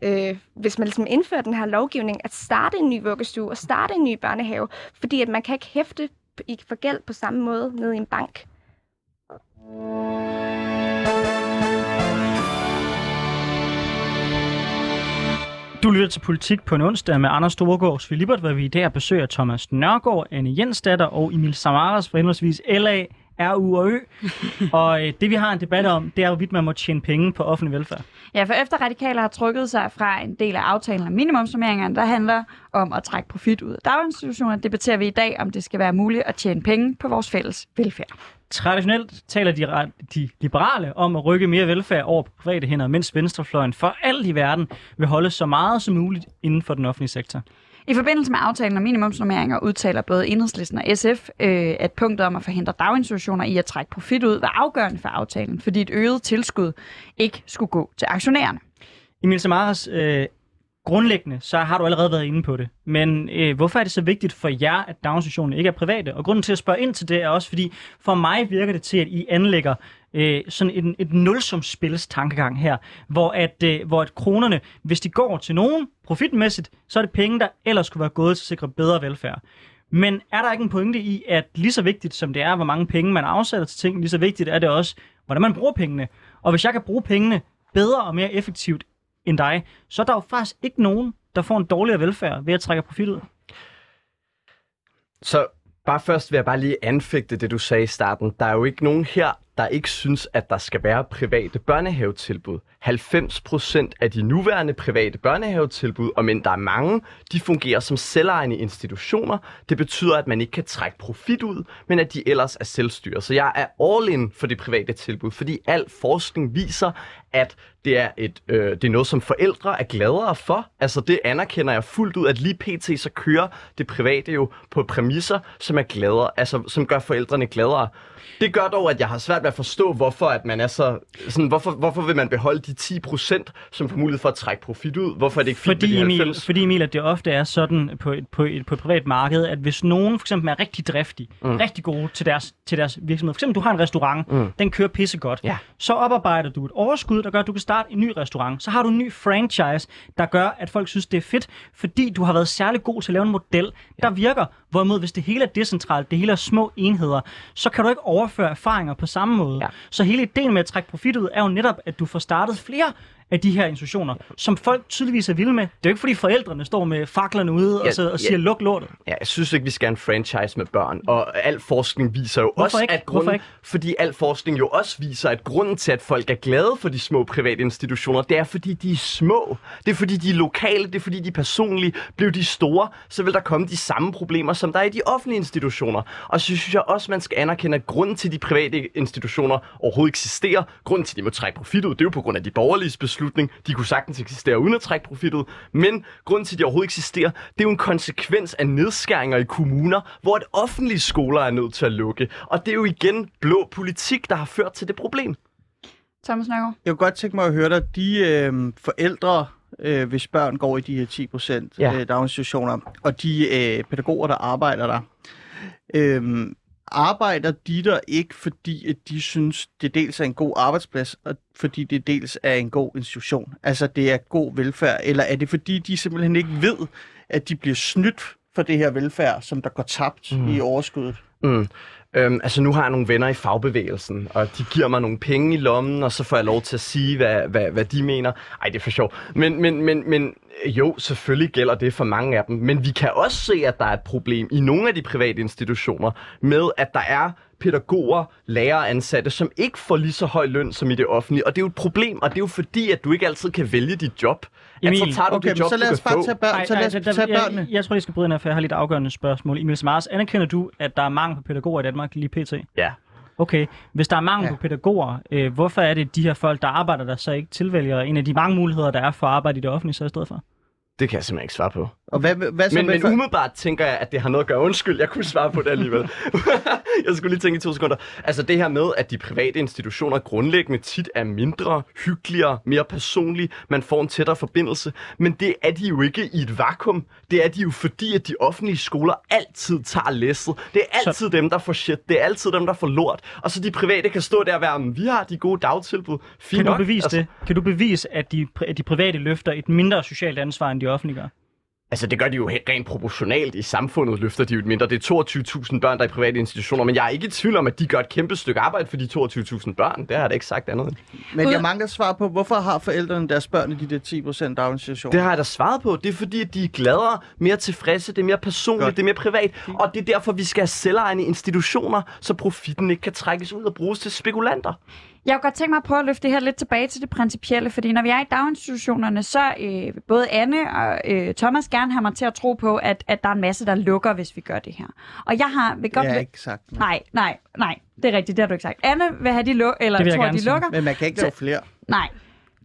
øh, hvis man ligesom indfører den her lovgivning, at starte en ny vuggestue og starte en ny børnehave, fordi at man kan ikke hæfte i får gæld på samme måde ned i en bank. Du lytter til Politik på en onsdag med Anders Storgård Filibert, hvor vi i dag besøger Thomas Nørgaard, Anne Jensdatter og Emil Samaras fra henholdsvis LA, RU og Ø. og øh, det vi har en debat om, det er, hvorvidt man må tjene penge på offentlig velfærd. Ja, for efter radikaler har trukket sig fra en del af aftalen om minimumsnormeringerne, der handler om at trække profit ud af daginstitutioner, debatterer vi i dag, om det skal være muligt at tjene penge på vores fælles velfærd. Traditionelt taler de, de liberale om at rykke mere velfærd over på private hænder, mens venstrefløjen for alt i verden vil holde så meget som muligt inden for den offentlige sektor. I forbindelse med aftalen om minimumsnormeringer udtaler både Enhedslisten og SF, øh, at punktet om at forhindre daginstitutioner i at trække profit ud var afgørende for aftalen, fordi et øget tilskud ikke skulle gå til aktionærerne. Emil Samaras, øh, grundlæggende, så har du allerede været inde på det. Men øh, hvorfor er det så vigtigt for jer, at daginstitutionerne ikke er private? Og grunden til at spørge ind til det er også, fordi for mig virker det til, at I anlægger øh, sådan en, et nulsumspils tankegang her, hvor at, øh, hvor at kronerne, hvis de går til nogen profitmæssigt, så er det penge, der ellers skulle være gået til at sikre bedre velfærd. Men er der ikke en pointe i, at lige så vigtigt som det er, hvor mange penge man afsætter til ting, lige så vigtigt er det også, hvordan man bruger pengene. Og hvis jeg kan bruge pengene bedre og mere effektivt end dig, så er der jo faktisk ikke nogen, der får en dårligere velfærd ved at trække profit ud. Så bare først vil jeg bare lige anfægte det, du sagde i starten. Der er jo ikke nogen her, der ikke synes, at der skal være private børnehavetilbud. 90% af de nuværende private børnehavetilbud, og men der er mange, de fungerer som selvejende institutioner. Det betyder, at man ikke kan trække profit ud, men at de ellers er selvstyre. Så jeg er all in for det private tilbud, fordi al forskning viser, at det er, et, øh, det er noget, som forældre er gladere for. Altså det anerkender jeg fuldt ud, at lige pt. så kører det private jo på præmisser, som er gladere, altså som gør forældrene gladere. Det gør dog, at jeg har svært ved at forstå, hvorfor at man er så, sådan, hvorfor, hvorfor vil man beholde de 10 procent, som får mulighed for at trække profit ud? Hvorfor er det ikke fint Fordi Emil, 90? fordi Emil, at det ofte er sådan på et, på et, på et privat marked, at hvis nogen for eksempel er rigtig driftig, mm. rigtig gode til deres, til deres virksomhed, for eksempel du har en restaurant, mm. den kører pissegodt, Ja. så oparbejder du et overskud, der gør, at du kan starte en ny restaurant. Så har du en ny franchise, der gør, at folk synes, det er fedt, fordi du har været særlig god til at lave en model, der virker. Hvorimod, hvis det hele er decentralt, det hele er små enheder, så kan du ikke overføre erfaringer på samme måde. Ja. Så hele ideen med at trække profit ud, er jo netop, at du får startet flere af de her institutioner, som folk tydeligvis er vilde med. Det er jo ikke, fordi forældrene står med faklerne ude Ja, og, så, og ja. siger, luk lortet. Ja, jeg synes ikke, vi skal have en franchise med børn. Og al forskning viser jo Hvorfor også, ikke? at grunden, fordi al forskning jo også viser, at grunden til, at folk er glade for de små private institutioner, det er, fordi de er små. Det er, fordi de er lokale. Det er, fordi de er personlige. Bliver de store, så vil der komme de samme problemer, som der er i de offentlige institutioner. Og så synes jeg også, man skal anerkende, at grunden til, de private institutioner overhovedet eksisterer, grunden til, at de må trække profit ud, det er jo på grund af de borgerlige beslutning. De kunne sagtens eksistere uden at trække profit ud. Men grunden til, at de overhovedet eksisterer, det er jo en konsekvens af nedskæringer i kommuner, hvor et offentlige skoler er nødt til at lukke. Og det er jo igen blå politik, der har ført til det problem. Thomas Nørgaard? Jeg kunne godt tænke mig at høre dig, de øh, forældre, øh, hvis børn går i de her 10 procent Ja. øh, daginstitutioner, og de øh, pædagoger, der arbejder der, øh, arbejder de der ikke, fordi at de synes, det dels er en god arbejdsplads, og fordi det dels er en god institution? Altså, det er god velfærd, eller er det fordi, de simpelthen ikke ved, at de bliver snydt for det her velfærd, som der går tabt mm. i overskuddet? Mm. Øhm, altså nu har jeg nogle venner i fagbevægelsen, og de giver mig nogle penge i lommen, og så får jeg lov til at sige, hvad, hvad, hvad de mener. Ej, det er for sjov. Men, men, men, men jo, selvfølgelig gælder det for mange af dem. Men vi kan også se, at der er et problem i nogle af de private institutioner med, at der er pædagoger, lærere ansatte, som ikke får lige så høj løn som i det offentlige. Og det er jo et problem, og det er jo fordi, at du ikke altid kan vælge dit job. Emil, altså, tager du Okay, det job, så lad os bare få. tage, børn, så lad os der- tage jeg, børnene. jeg, jeg tror, jeg skal bryde ind her, for jeg har lidt afgørende spørgsmål. Emil Samars, anerkender du, at der er mangel på pædagoger i Danmark lige pt? Ja. Okay, hvis der er mangel Ja. på pædagoger, øh, hvorfor er det, de her folk, der arbejder der, så ikke tilvælger en af de mange muligheder, der er for at arbejde i det offentlige så i stedet for? Det kan jeg simpelthen ikke svare på. Og hvad, hvad så Men, med men for- umiddelbart tænker jeg, at det har noget at gøre. Undskyld, jeg kunne svare på det alligevel. jeg skulle lige tænke i to sekunder. Altså det her med, at de private institutioner grundlæggende tit er mindre, hyggeligere, mere personlige. Man får en tættere forbindelse. Men det er de jo ikke i et vakuum. Det er de jo fordi, at de offentlige skoler altid tager læsset. Det er altid så... dem, der får shit. Det er altid dem, der får lort. Og så de private kan stå der og være, "Men vi har de gode dagtilbud. Fint Kan du nok." bevise altså, det? Kan du bevise, at de, at de private løfter et mindre socialt ansvar, end de offentlige gør? Altså, det gør de jo rent proportionalt i samfundet, løfter de jo et mindre. Det er 22.000 børn, der er i private institutioner, men jeg er ikke i tvivl om, at de gør et kæmpe stykke arbejde for de 22.000 børn. Det har jeg da ikke sagt andet. end. Men jeg mangler svar på, hvorfor har forældrene deres børn i de der 10 procent daginstitutioner? Det har jeg da svaret på. Det er fordi, at de er gladere, mere tilfredse, det er mere personligt, Godt. det er mere privat. Og det er derfor, vi skal have selvejende institutioner, så profitten ikke kan trækkes ud og bruges til spekulanter. Jeg kunne godt tænke mig at prøve at løfte det her lidt tilbage til det principielle, fordi når vi er i daginstitutionerne, så øh, både Anne og øh, Thomas gerne have mig til at tro på, at, at der er en masse, der lukker, hvis vi gør det her. Og jeg har vil godt... Jeg har ikke sagt noget. Nej, nej, nej, det er rigtigt, det har du ikke sagt. Anne vil have de lu- eller tror, de sige. lukker. Men man kan ikke Så- lave flere. Nej.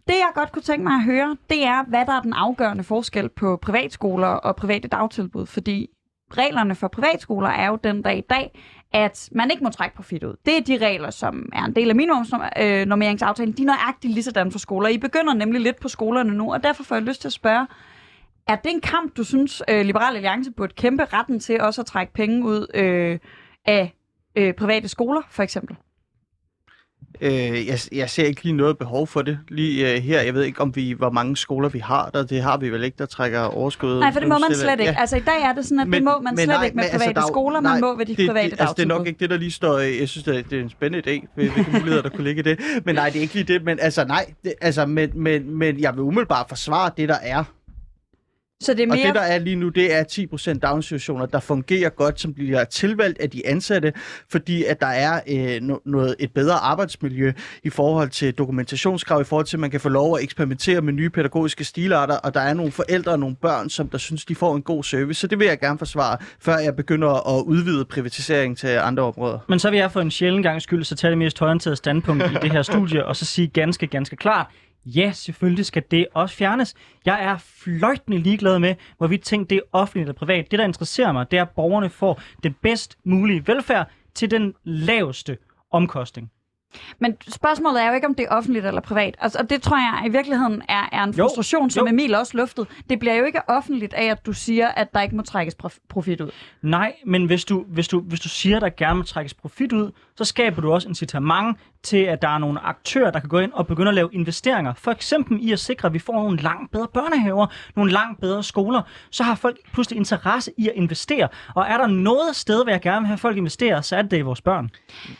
Det, jeg godt kunne tænke mig at høre, det er, hvad der er den afgørende forskel på privatskoler og private dagtilbud. Fordi reglerne for privatskoler er jo den dag i dag, at man ikke må trække profit ud. Det er de regler, som er en del af minimumsnormeringsaftalen. Øh, de er nøjagtigt lige sådan for skoler. I begynder nemlig lidt på skolerne nu, og derfor får jeg lyst til at spørge, er det en kamp, du synes, øh, Liberal Alliance burde kæmpe retten til også at trække penge ud øh, af øh, private skoler, for eksempel? Øh, jeg, jeg ser ikke lige noget behov for det lige øh, her. Jeg ved ikke, om vi hvor mange skoler vi har der. Det har vi vel ikke, der trækker overskud. Nej, for det må man slet ikke. Altså i dag er det sådan, at men, det må man slet nej, ikke med men private jo- skoler, man må ved de det, private det, altså, det er nok ikke det, der lige står. øh, Jeg synes, det er, det er en spændende idé, hvil- hvilke muligheder, der kunne ligge i det. Men nej, det er ikke lige det. Men altså, nej. Det, altså, men, men, men jeg vil umiddelbart forsvare det, der er. Så det er Og mere... det, der er lige nu, det er 10% daginstitutioner, der fungerer godt, som bliver tilvalgt af de ansatte, fordi at der er øh, no- noget, et bedre arbejdsmiljø i forhold til dokumentationskrav, i forhold til, at man kan få lov at eksperimentere med nye pædagogiske stilarter, og der er nogle forældre og nogle børn, som der synes, de får en god service. Så det vil jeg gerne forsvare, før jeg begynder at udvide privatisering til andre områder. Men så vil jeg for en sjælden gang skyld, så tage det mest højorienterede standpunkt i det her studie, og så sige ganske, ganske klart, ja, selvfølgelig skal det også fjernes. Jeg er fløjtende ligeglad med, hvorvidt ting det er offentligt eller privat. Det, der interesserer mig, det er, at borgerne får den bedst mulige velfærd til den laveste omkostning. Men spørgsmålet er jo ikke, om det er offentligt eller privat. Altså, og det tror jeg i virkeligheden er, er en Jo, frustration, som jo. Emil også luftede. Det bliver jo ikke offentligt af, at du siger, at der ikke må trækkes prof- profit ud. Nej, men hvis du, hvis du, hvis du siger, at der gerne må trækkes profit ud, så skaber du også incitament til, at der er nogle aktører, der kan gå ind og begynde at lave investeringer. For eksempel i at sikre, at vi får nogle langt bedre børnehaver, nogle langt bedre skoler. Så har folk pludselig interesse i at investere. Og er der noget sted, hvor jeg gerne vil have folk investere, så er det det i vores børn.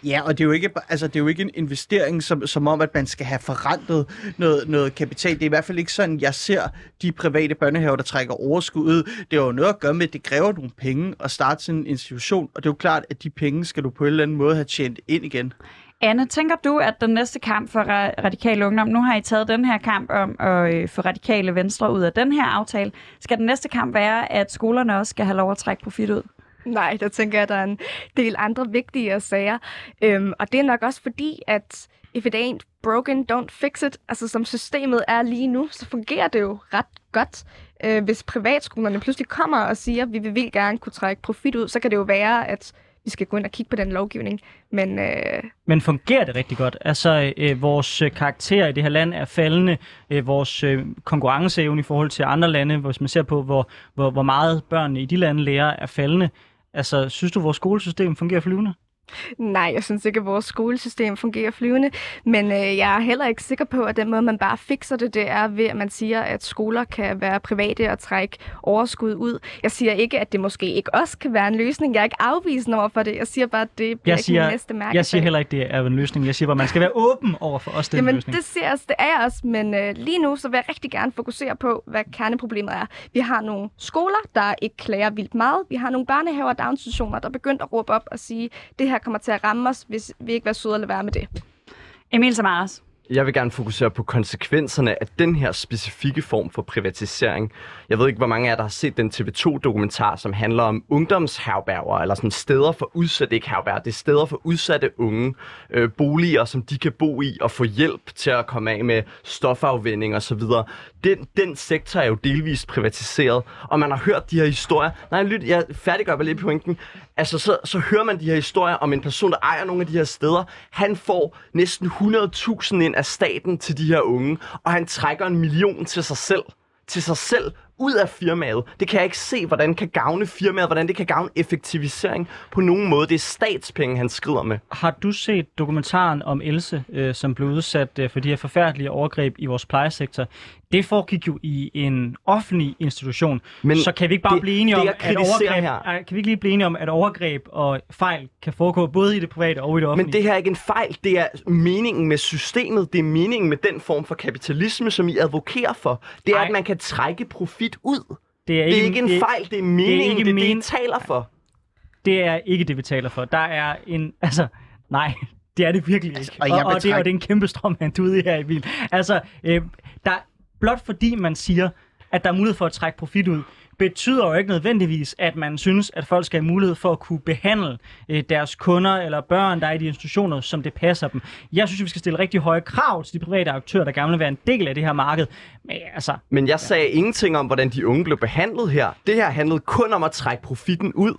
Ja, og det er jo ikke, altså, det er jo ikke en investering, som, som om, at man skal have forrentet noget, noget kapital. Det er i hvert fald ikke sådan, jeg ser de private børnehaver, der trækker overskud ud. Det har jo noget at gøre med, at det kræver nogle penge at starte sådan en institution, og det er jo klart, at de penge skal du på en eller anden måde have tjent ind igen. Anne, tænker du, at den næste kamp for ra- radikale ungdom, nu har I taget den her kamp om at øh, få radikale venstre ud af den her aftale, skal den næste kamp være, at skolerne også skal have lov at trække profit ud? Nej, der tænker jeg, at der er en del andre vigtige sager. Øhm, og det er nok også fordi, at if it ain't broken, don't fix it. Altså som systemet er lige nu, så fungerer det jo ret godt. Øh, hvis privatskolerne pludselig kommer og siger, at vi vil gerne kunne trække profit ud, så kan det jo være, at vi skal gå ind og kigge på den lovgivning. Men øh, Men fungerer det rigtig godt? Altså, øh, vores øh, karakter i det her land er faldende. Øh, vores øh, konkurrenceevne i forhold til andre lande, hvis man ser på, hvor, hvor, hvor meget børn i de lande lærer, er faldende. Altså, synes du, vores skolesystem fungerer flyvende? Nej, jeg synes ikke, at vores skolesystem fungerer flyvende, men øh, jeg er heller ikke sikker på, at den måde, man bare fikser det, det er ved, at man siger, at skoler kan være private og trække overskud ud. Jeg siger ikke, at det måske ikke også kan være en løsning. Jeg er ikke afvisende over for det. Jeg siger bare, at det bliver Jeg ikke siger, min næste mærke. jeg siger heller ikke, det er en løsning. Jeg siger bare, at man skal være åben over for os den Jamen, løsning. det, siger jeg, det er jeg også, men øh, lige nu så vil jeg rigtig gerne fokusere på, hvad kerneproblemet er. Vi har nogle skoler, der ikke klager vildt meget. Vi har nogle børnehaver og daginstitutioner, der er begyndt at råbe op og sige, det her kommer til at ramme os, hvis vi ikke være søde at lade være med det. Emil Samaras. Jeg vil gerne fokusere på konsekvenserne af den her specifikke form for privatisering. Jeg ved ikke, hvor mange af jer, der har set den TV2-dokumentar, som handler om ungdomsherberger, eller sådan steder for udsatte, ikke herberger, det er steder for udsatte unge, øh, boliger, som de kan bo i og få hjælp til at komme af med stofafvinding osv. Den, den sektor er jo delvist privatiseret, og man har hørt de her historier. Nej, lyt, jeg færdiggør bare lige pointen. Altså, så, så hører man de her historier om en person, der ejer nogle af de her steder. Han får næsten 100.000 ind af staten til de her unge, og han trækker en million til sig selv til sig selv ud af firmaet. Det kan jeg ikke se, hvordan kan gavne firmaet, hvordan det kan gavne effektivisering på nogen måde. Det er statspenge, han skrider med. Har du set dokumentaren om Else, øh, som blev udsat øh, for de her forfærdelige overgreb i vores plejesektor? Det foregik jo i en offentlig institution. Men så kan vi ikke bare det- blive enige det, om, at overgreb, her. kan vi ikke lige blive enige om, at overgreb og fejl kan foregå både i det private og i det offentlige? Men det her er ikke en fejl. Det er meningen med systemet. Det er meningen med den form for kapitalisme, som I advokerer for. Det er, Ej. at man kan trække profit ud. det er Det er ikke en det- fejl, det er meningen. Det er, ikke det, men- I taler for. Det er ikke det, vi taler for. Der er en... Altså, nej, det er det virkelig ikke. Altså, og, og og, det, og det er en kæmpe strømhand ude i her i bil. Altså, øh, der, blot fordi man siger, at der er mulighed for at trække profit ud, betyder jo ikke nødvendigvis, at man synes, at folk skal have mulighed for at kunne behandle øh, deres kunder eller børn, der er i de institutioner, som det passer dem. Jeg synes, vi skal stille rigtig høje krav til de private aktører, der gerne vil være en del af det her marked. Men altså, Men jeg sagde ingenting om, hvordan de unge blev behandlet her. Det her handlede kun om at trække profitten ud.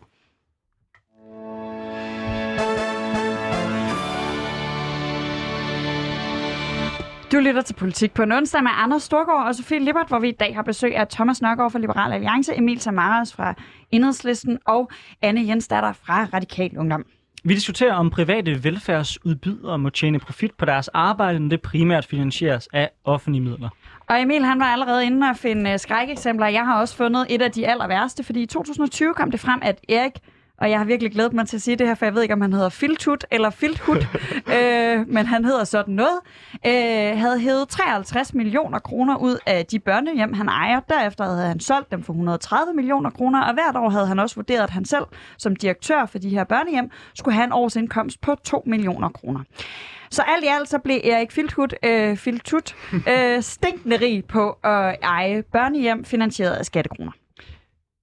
Du lytter til Politik på en onsdag med Anders Storgård og Sofie Lippert, hvor vi i dag har besøg af Thomas Nørgaard fra Liberal Alliance, Emil Samaras fra Enhedslisten og Anne Jensdatter fra Radikal Ungdom. Vi diskuterer, om private velfærdsudbydere må tjene profit på deres arbejde, når det primært finansieres af offentlige midler. Og Emil han var allerede inde og finde skrækeksempler. Jeg har også fundet et af de aller værste, fordi i 2020 kom det frem, at Erik og jeg har virkelig glædet mig til at sige det her, for jeg ved ikke, om han hedder Filtut eller Filthut, øh, men han hedder sådan noget, øh, havde hævet 53 millioner kroner ud af de børnehjem, han ejer. Derefter havde han solgt dem for 130 millioner kroner, og hvert år havde han også vurderet, at han selv som direktør for de her børnehjem skulle have en årsindkomst på 2 millioner kroner. Så alt i alt så blev Erik Filthut, øh, Filtut øh, stinkende rig på at eje børnehjem finansieret af skattekroner.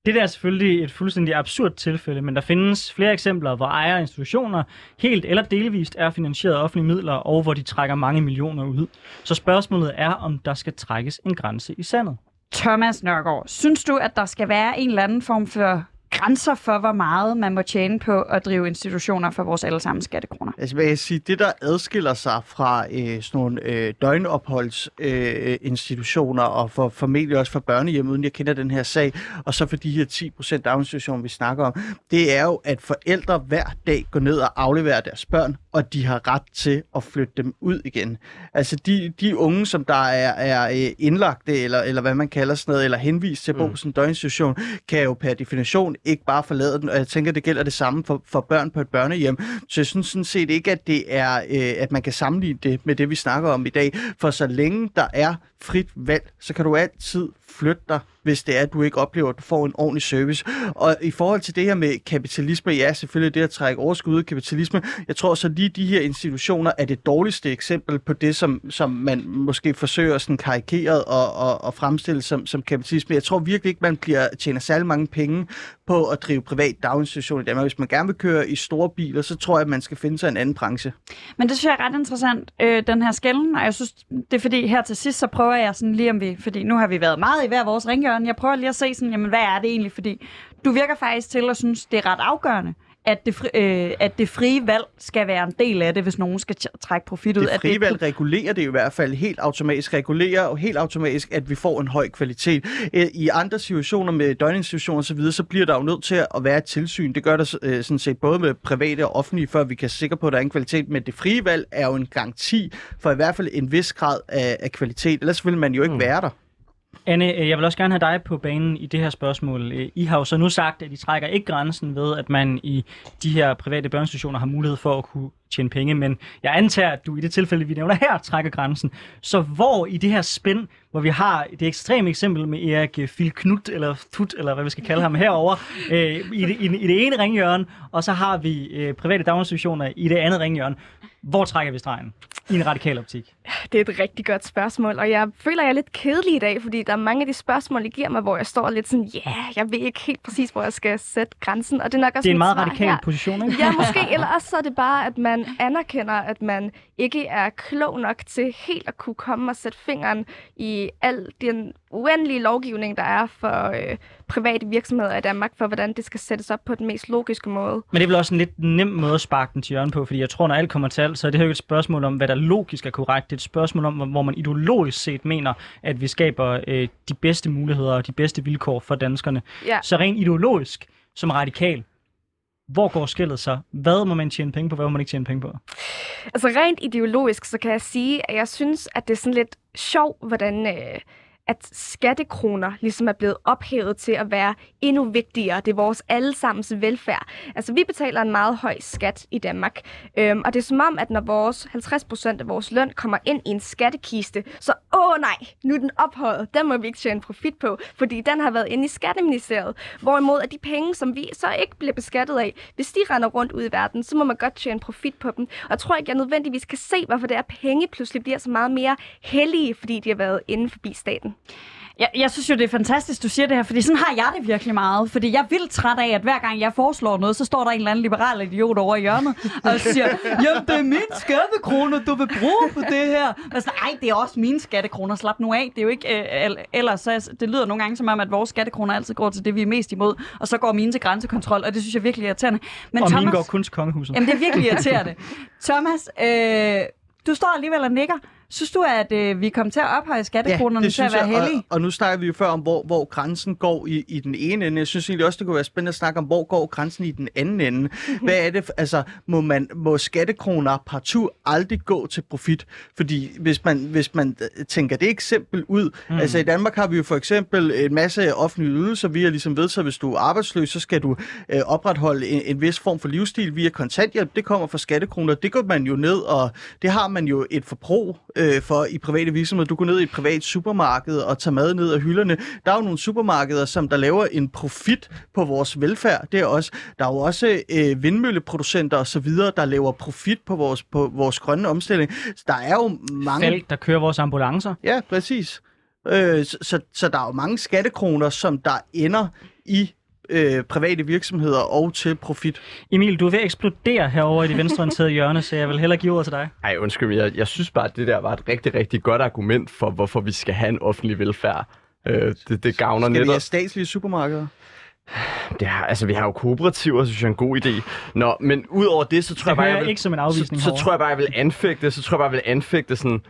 Det der er selvfølgelig et fuldstændig absurd tilfælde, men der findes flere eksempler, hvor ejere institutioner helt eller delvist er finansieret af offentlige midler, og hvor de trækker mange millioner ud. Så spørgsmålet er, om der skal trækkes en grænse i sandet. Thomas Nørgaard, synes du, at der skal være en eller anden form for grænser for, hvor meget man må tjene på at drive institutioner for vores allesammens skattekroner? Altså, hvad jeg sige, det der adskiller sig fra øh, sådan nogle øh, døgnopholdsinstitutioner øh, institutioner, og for, formentlig også for børnehjem, uden jeg kender den her sag, og så for de her 10% daginstitutioner, vi snakker om, det er jo, at forældre hver dag går ned og afleverer deres børn, og de har ret til at flytte dem ud igen. Altså de, de unge, som der er, er øh, indlagte, eller, eller hvad man kalder sådan noget, eller henvist til at bo på sådan en døgninstitution, kan jo per definition ikke bare forlade den, og jeg tænker, det gælder det samme for, for børn på et børnehjem. Så jeg synes sådan set ikke, at det er, øh, at man kan sammenligne det med det, vi snakker om i dag. For så længe der er frit valg, så kan du altid flytte dig, hvis det er, at du ikke oplever, at du får en ordentlig service. Og i forhold til det her med kapitalisme, ja, selvfølgelig det at trække overskud ud af kapitalisme. Jeg tror så lige, de her institutioner er det dårligste eksempel på det, som, som man måske forsøger sådan karikeret og, og, og fremstille som, som kapitalisme. Jeg tror virkelig ikke, man bliver, tjener særlig mange penge på at drive privat daginstitution i Danmark. Hvis man gerne vil køre i store biler, så tror jeg, at man skal finde sig en anden branche. Men det synes jeg er ret interessant, øh, den her skælden, og jeg synes, det er fordi her til sidst, så prøver jeg sådan lige om vi, fordi nu har vi været meget i hver vores ringhjørne, jeg prøver lige at se sådan, jamen hvad er det egentlig, fordi du virker faktisk til at synes, det er ret afgørende, at det, fri, øh, at det frie valg skal være en del af det, hvis nogen skal t- trække profit ud. Det at frie valg regulerer det i hvert fald helt automatisk. Regulerer og helt automatisk, at vi får en høj kvalitet. I andre situationer med døgninstitutioner osv., så bliver der jo nødt til at være et tilsyn. Det gør der øh, sådan set både med private og offentlige, før vi kan sikre på, at der er en kvalitet. Men det frie valg er jo en garanti for i hvert fald en vis grad af, af kvalitet. Ellers vil man jo ikke mm. være der. Anne, øh, jeg vil også gerne have dig på banen i det her spørgsmål. Øh, I har jo så nu sagt, at I trækker ikke grænsen ved, at man i de her private børneinstitutioner har mulighed for at kunne tjene penge, men jeg antager, at du i det tilfælde, vi nævner her, trækker grænsen. Så hvor i det her spænd, hvor vi har det ekstreme eksempel med Erik Filknut, eller Tut, eller hvad vi skal kalde ham herover øh, i, det, i, i det ene ringhjørne, og så har vi øh, private daginstitutioner i det andet ringhjørne. Hvor trækker vi stregen i en radikal optik? Det er et rigtig godt spørgsmål, og jeg føler, jeg er lidt kedelig i dag, fordi der er mange af de spørgsmål, I giver mig, hvor jeg står lidt sådan, ja, yeah, jeg ved ikke helt præcis, hvor jeg skal sætte grænsen, og det er nok også Det er en meget radikal her. position, ikke? Ja, måske. Eller også så er det bare, at man anerkender, at man ikke er klog nok til helt at kunne komme og sætte fingeren i al den uendelige lovgivning, der er for øh, private virksomheder i Danmark for, hvordan det skal sættes op på den mest logiske måde. Men det er vel også en lidt nem måde at sparke den til hjørne på, fordi jeg tror, når alt kommer til alt, så er det jo ikke et spørgsmål om, hvad der logisk er korrekt. Det er et spørgsmål om, hvor man ideologisk set mener, at vi skaber øh, de bedste muligheder og de bedste vilkår for danskerne. Ja. Så rent ideologisk, som radikal, hvor går skillet så? Hvad må man tjene penge på, hvad må man ikke tjene penge på? Altså rent ideologisk, så kan jeg sige, at jeg synes, at det er sådan lidt sjovt, hvordan øh, at skattekroner ligesom er blevet ophævet til at være endnu vigtigere. Det er vores allesammens velfærd. Altså vi betaler en meget høj skat i Danmark, øhm, og det er som om, at når vores 50% af vores løn kommer ind i en skattekiste, så åh nej, nu er den ophøjet. Den må vi ikke tjene profit på, fordi den har været inde i skatteministeriet. Hvorimod at de penge, som vi så ikke bliver beskattet af, hvis de render rundt ud i verden, så må man godt tjene profit på dem. Og jeg tror ikke, jeg nødvendigvis kan se, hvorfor det er, at penge pludselig bliver så meget mere hellige, fordi de har været inden forbi staten. Jeg, jeg synes jo, det er fantastisk, du siger det her, fordi sådan har jeg det virkelig meget. Fordi jeg er vildt træt af, at hver gang jeg foreslår noget, så står der en eller anden liberal idiot over i hjørnet og siger, jamen det er min skattekroner, du vil bruge på det her. Og sådan, Ej, det er også mine skattekroner, slap nu af. Det er jo ikke, øh, el- ellers så, det lyder nogle gange som om, at vores skattekroner altid går til det, vi er mest imod, og så går mine til grænsekontrol, og det synes jeg er virkelig irriterende. Men og Thomas, mine går kun til kongehuset. Jamen, det er virkelig irriterende. Thomas, øh, du står alligevel og nikker. Synes du, at øh, vi kommer til at ophøje skattekronerne til at være heldige? Og, og nu snakker vi jo før om, hvor, hvor grænsen går i, i den ene ende. Jeg synes egentlig også, det kunne være spændende at snakke om, hvor går grænsen i den anden ende. Hvad er det, altså, må, man, må skattekroner partout aldrig gå til profit? Fordi hvis man, hvis man øh, tænker det eksempel ud, mm. altså i Danmark har vi jo for eksempel en masse offentlige ydelser. Vi har ligesom vedtaget, hvis du er arbejdsløs, så skal du øh, opretholde en, en vis form for livsstil via kontanthjælp. Det kommer fra skattekroner. Det går man jo ned, og det har man jo et forbrug øh, for i private virksomheder. Du går ned i et privat supermarked og tager mad ned af hylderne. Der er jo nogle supermarkeder, som der laver en profit på vores velfærd. Det er også, der er jo også øh, vindmølleproducenter og så videre, der laver profit på vores, på vores grønne omstilling. Så der er jo mange... Felt, der kører vores ambulancer. Ja, præcis. Øh, så, så, så der er jo mange skattekroner, som der ender i øh, private virksomheder og til profit. Emil, du er ved at eksplodere herovre i det venstreorienterede hjørne, så jeg vil hellere give ordet til dig. Ej, undskyld, men jeg, jeg synes bare, at det der var et rigtig, rigtig godt argument for, hvorfor vi skal have en offentlig velfærd. Øh, det, det gavner Skal vi netop... have statslige supermarkeder? Det har, altså, vi har jo kooperativer, synes jeg er en god idé. Nå, men ud over det, så tror Det jeg bare, jeg vil, ikke som en afvisning så, så tror jeg bare, jeg vil anfægte, så tror jeg bare, jeg vil anfægte sådan...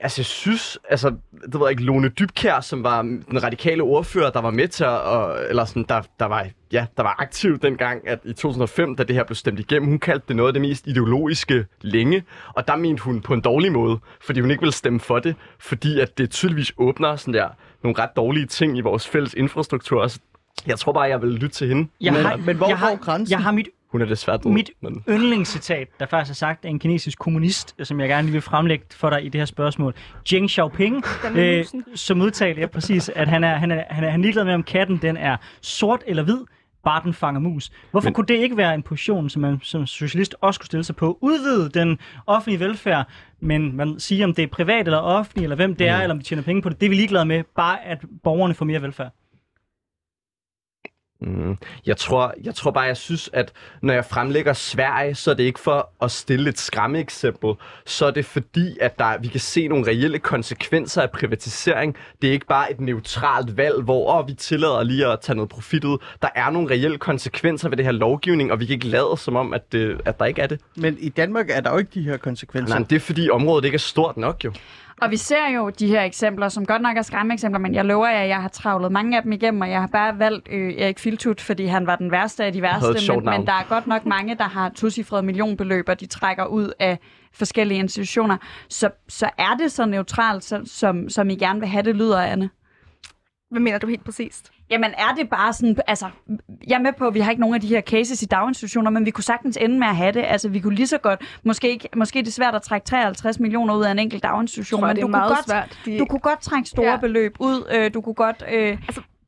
Altså, jeg synes, altså, det ved jeg ikke, Lone Dybkær, som var den radikale ordfører, der var med til at, og, eller sådan, der, der var, ja, der var aktiv dengang, at i 2005, da det her blev stemt igennem, hun kaldte det noget af det mest ideologiske længe, og der mente hun på en dårlig måde, fordi hun ikke ville stemme for det, fordi at det tydeligvis åbner sådan der, nogle ret dårlige ting i vores fælles infrastruktur, så jeg tror bare, jeg vil lytte til hende. Jeg Men- har, men hvor jeg har, grænsen? Jeg har mit, Hun er desværre død. mit men... yndlingscitat, der faktisk er sagt af en kinesisk kommunist, som jeg gerne lige vil fremlægge for dig i det her spørgsmål. Deng Xiaoping, øh, som udtalte ja, præcis, at han er, han, er, han, er, han er ligeglad med, om katten den er sort eller hvid, bare den fanger mus. Hvorfor Men... Kunne det ikke være en position, som man som socialist også kunne stille sig på? Udvide den offentlige velfærd, men man siger, om det er privat eller offentlig, eller hvem det er, Mm. eller om de tjener penge på det. Det er vi ligeglade med, bare at borgerne får mere velfærd. Mm. Jeg, tror, jeg tror bare, jeg synes, at når jeg fremlægger Sverige, så er det ikke for at stille et skræmmeeksempel. Så er det fordi, at der, vi kan se nogle reelle konsekvenser af privatisering. Det er ikke bare et neutralt valg, hvor oh, vi tillader lige at tage noget profit ud. Der er nogle reelle konsekvenser ved det her lovgivning, og vi kan ikke lade som om, at, det, at der ikke er det. Men i Danmark er der jo ikke de her konsekvenser. Nej, det er fordi området ikke er stort nok jo. Og vi ser jo de her eksempler, som godt nok er skræmmeeksempler, men jeg lover jer, at jeg har travlet mange af dem igennem, og jeg har bare valgt øh, Erik Filtut, fordi han var den værste af de værste. Men, men der er godt nok mange, der har tocifrede millionbeløb, og de trækker ud af forskellige institutioner. Så, så er det så neutralt, som, som I gerne vil have det, lyder, Anne? Hvad mener du helt præcist? Jamen er det bare sådan, altså, jeg er med på, at vi har ikke nogen af de her cases i daginstitutioner, men vi kunne sagtens ende med at have det. Altså, vi kunne lige så godt, måske, ikke, måske er det svært at trække 53 millioner ud af en enkelt daginstitution, tror, men du er kunne, godt, svært. De, du kunne godt trække store ja. Beløb ud. Øh, du kunne godt... Øh,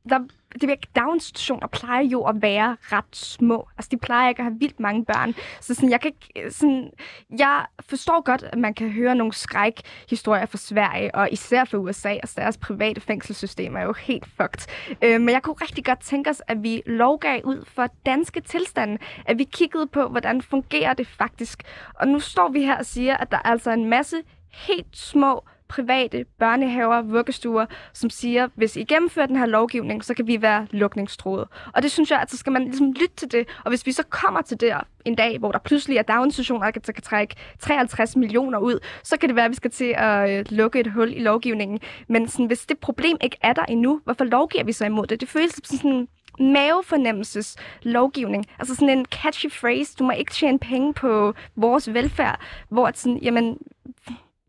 der, det virker, daginstitutioner plejer jo at være ret små. Altså, de plejer ikke at have vildt mange børn. Så sådan, jeg, kan ikke, sådan, jeg forstår godt, at man kan høre nogle skrækhistorier fra Sverige, og især fra USA. Altså, deres private fængselssystem er jo helt fucked. Øh, men jeg kunne rigtig godt tænke os, at vi lovgav ud for danske tilstande. At vi kiggede på, hvordan fungerer det faktisk. Og nu står vi her og siger, at der er altså en masse helt små private børnehaver, vuggestuer, som siger, hvis I gennemfører den her lovgivning, så kan vi være lukningstroet. Og det synes jeg, at så skal man ligesom lytte til det. Og hvis vi så kommer til det en dag, hvor der pludselig er daginstitutioner, der kan, der kan trække 53 millioner ud, så kan det være, at vi skal til at øh, lukke et hul i lovgivningen. Men sådan, hvis det problem ikke er der endnu, hvorfor lovgiver vi så imod det? Det føles som sådan mavefornemmelses lovgivning. Altså sådan en catchy phrase, du må ikke tjene penge på vores velfærd, hvor sådan, jamen,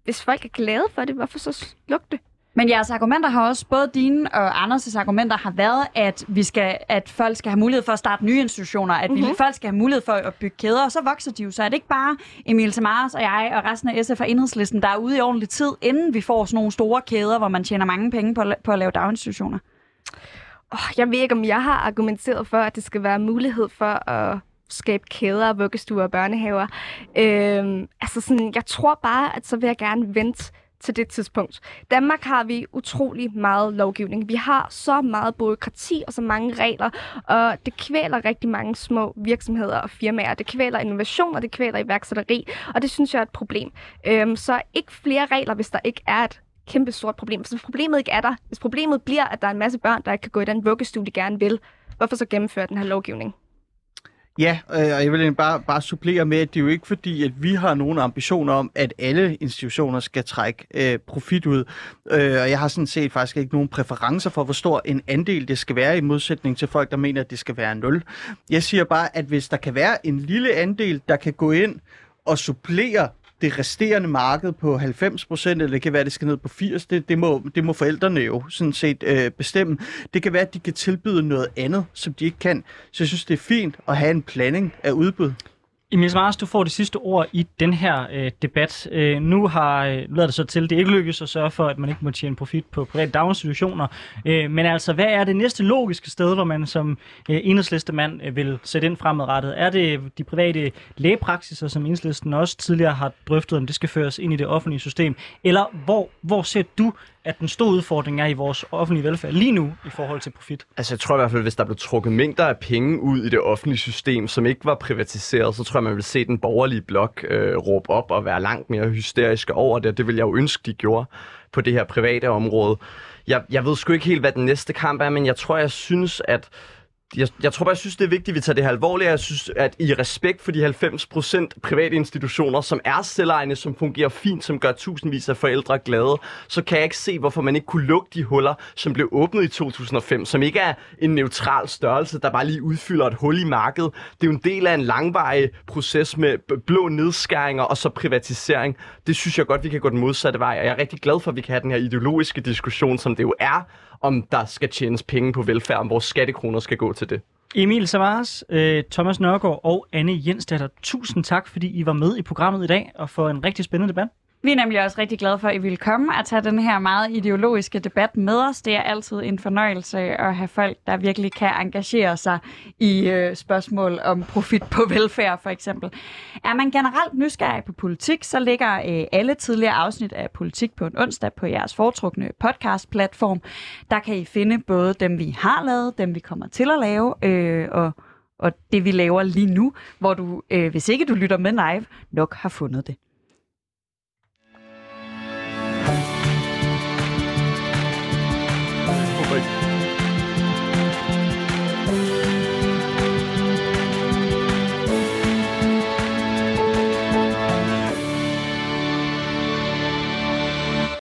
hvis folk er glade for det, hvorfor så lukke det? Men jeres argumenter har også, både dine og Anders' argumenter har været, at, vi skal, at folk skal have mulighed for at starte nye institutioner, at mm-hmm. vi, folk skal have mulighed for at bygge kæder, og så vokser de jo. Så er det ikke bare Emil Samaras og jeg og resten af SF og Enhedslisten, der er ude i ordentlig tid, inden vi får sådan nogle store kæder, hvor man tjener mange penge på, på at lave daginstitutioner? Oh, jeg ved ikke, om jeg har argumenteret for, at det skal være mulighed for at skabe kæder, vuggestuer og børnehaver. Øhm, altså sådan, jeg tror bare, at så vil jeg gerne vente til det tidspunkt. Danmark har vi utrolig meget lovgivning. Vi har så meget byråkrati og så mange regler, og det kvæler rigtig mange små virksomheder og firmaer. Det kvæler innovation, og det kvæler iværksætteri, og det synes jeg er et problem. Øhm, så ikke flere regler, hvis der ikke er et kæmpe stort problem. Hvis problemet ikke er der, hvis problemet bliver, at der er en masse børn, der ikke kan gå i den vuggestue, de gerne vil, hvorfor så gennemføre den her lovgivning? Ja, øh, og jeg vil bare, bare supplere med, at det er jo ikke fordi, at vi har nogen ambitioner om, at alle institutioner skal trække øh, profit ud. Øh, og jeg har sådan set faktisk ikke nogen præferencer for, hvor stor en andel det skal være, i modsætning til folk, der mener, at det skal være nul. Jeg siger bare, at hvis der kan være en lille andel, der kan gå ind og supplere det resterende marked på 90 procent, eller det kan være, at det skal ned på 80, det, det, må, det må forældrene jo sådan set øh, bestemme. Det kan være, at de kan tilbyde noget andet, som de ikke kan. Så jeg synes, det er fint at have en planning af udbud. Emil Mars, du får det sidste ord i den her øh, debat. Øh, nu har øh, lader det så til, det ikke lykkes at sørge for, at man ikke må tjene profit på private daginstitutioner. Øh, men altså, hvad er det næste logiske sted, hvor man som øh, enhedslistemand øh, vil sætte ind fremadrettet? Er det de private lægepraksiser, som enhedslisten også tidligere har drøftet, om det skal føres ind i det offentlige system? Eller hvor, hvor ser du at den store udfordring er i vores offentlige velfærd lige nu i forhold til profit? Altså jeg tror i hvert fald, hvis der blev trukket mængder af penge ud i det offentlige system, som ikke var privatiseret, så tror jeg, man ville se den borgerlige blok øh, råbe op og være langt mere hysteriske over det. Det vil jeg jo ønske, de gjorde på det her private område. Jeg, jeg ved sgu ikke helt, hvad den næste kamp er, men jeg tror, jeg synes, at jeg, jeg tror bare, jeg synes, det er vigtigt, at vi tager det her alvorligt. Jeg synes, at i respekt for de 90% private institutioner, som er selvejende, som fungerer fint, som gør tusindvis af forældre glade, så kan jeg ikke se, hvorfor man ikke kunne lukke de huller, som blev åbnet i 2005, som ikke er en neutral størrelse, der bare lige udfylder et hul i markedet. Det er jo en del af en langvarig proces med blå nedskæringer og så privatisering. Det synes jeg godt, vi kan gå den modsatte vej, og jeg er rigtig glad for, at vi kan have den her ideologiske diskussion, som det jo er, om der skal tjenes penge på velfærd, om vores skattekroner skal gå til det. Emil Savares, øh, Thomas Nørgaard og Anne Jensdatter, tusind tak, fordi I var med i programmet i dag og for en rigtig spændende debat. Vi er nemlig også rigtig glade for, at I vil komme og tage den her meget ideologiske debat med os. Det er altid en fornøjelse at have folk, der virkelig kan engagere sig i øh, spørgsmål om profit på velfærd, for eksempel. Er man generelt nysgerrig på politik, så ligger øh, alle tidligere afsnit af Politik på en onsdag på jeres foretrukne podcast-platform. Der kan I finde både dem, vi har lavet, dem, vi kommer til at lave, øh, og og det vi laver lige nu, hvor du, øh, hvis ikke du lytter med live, nok har fundet det.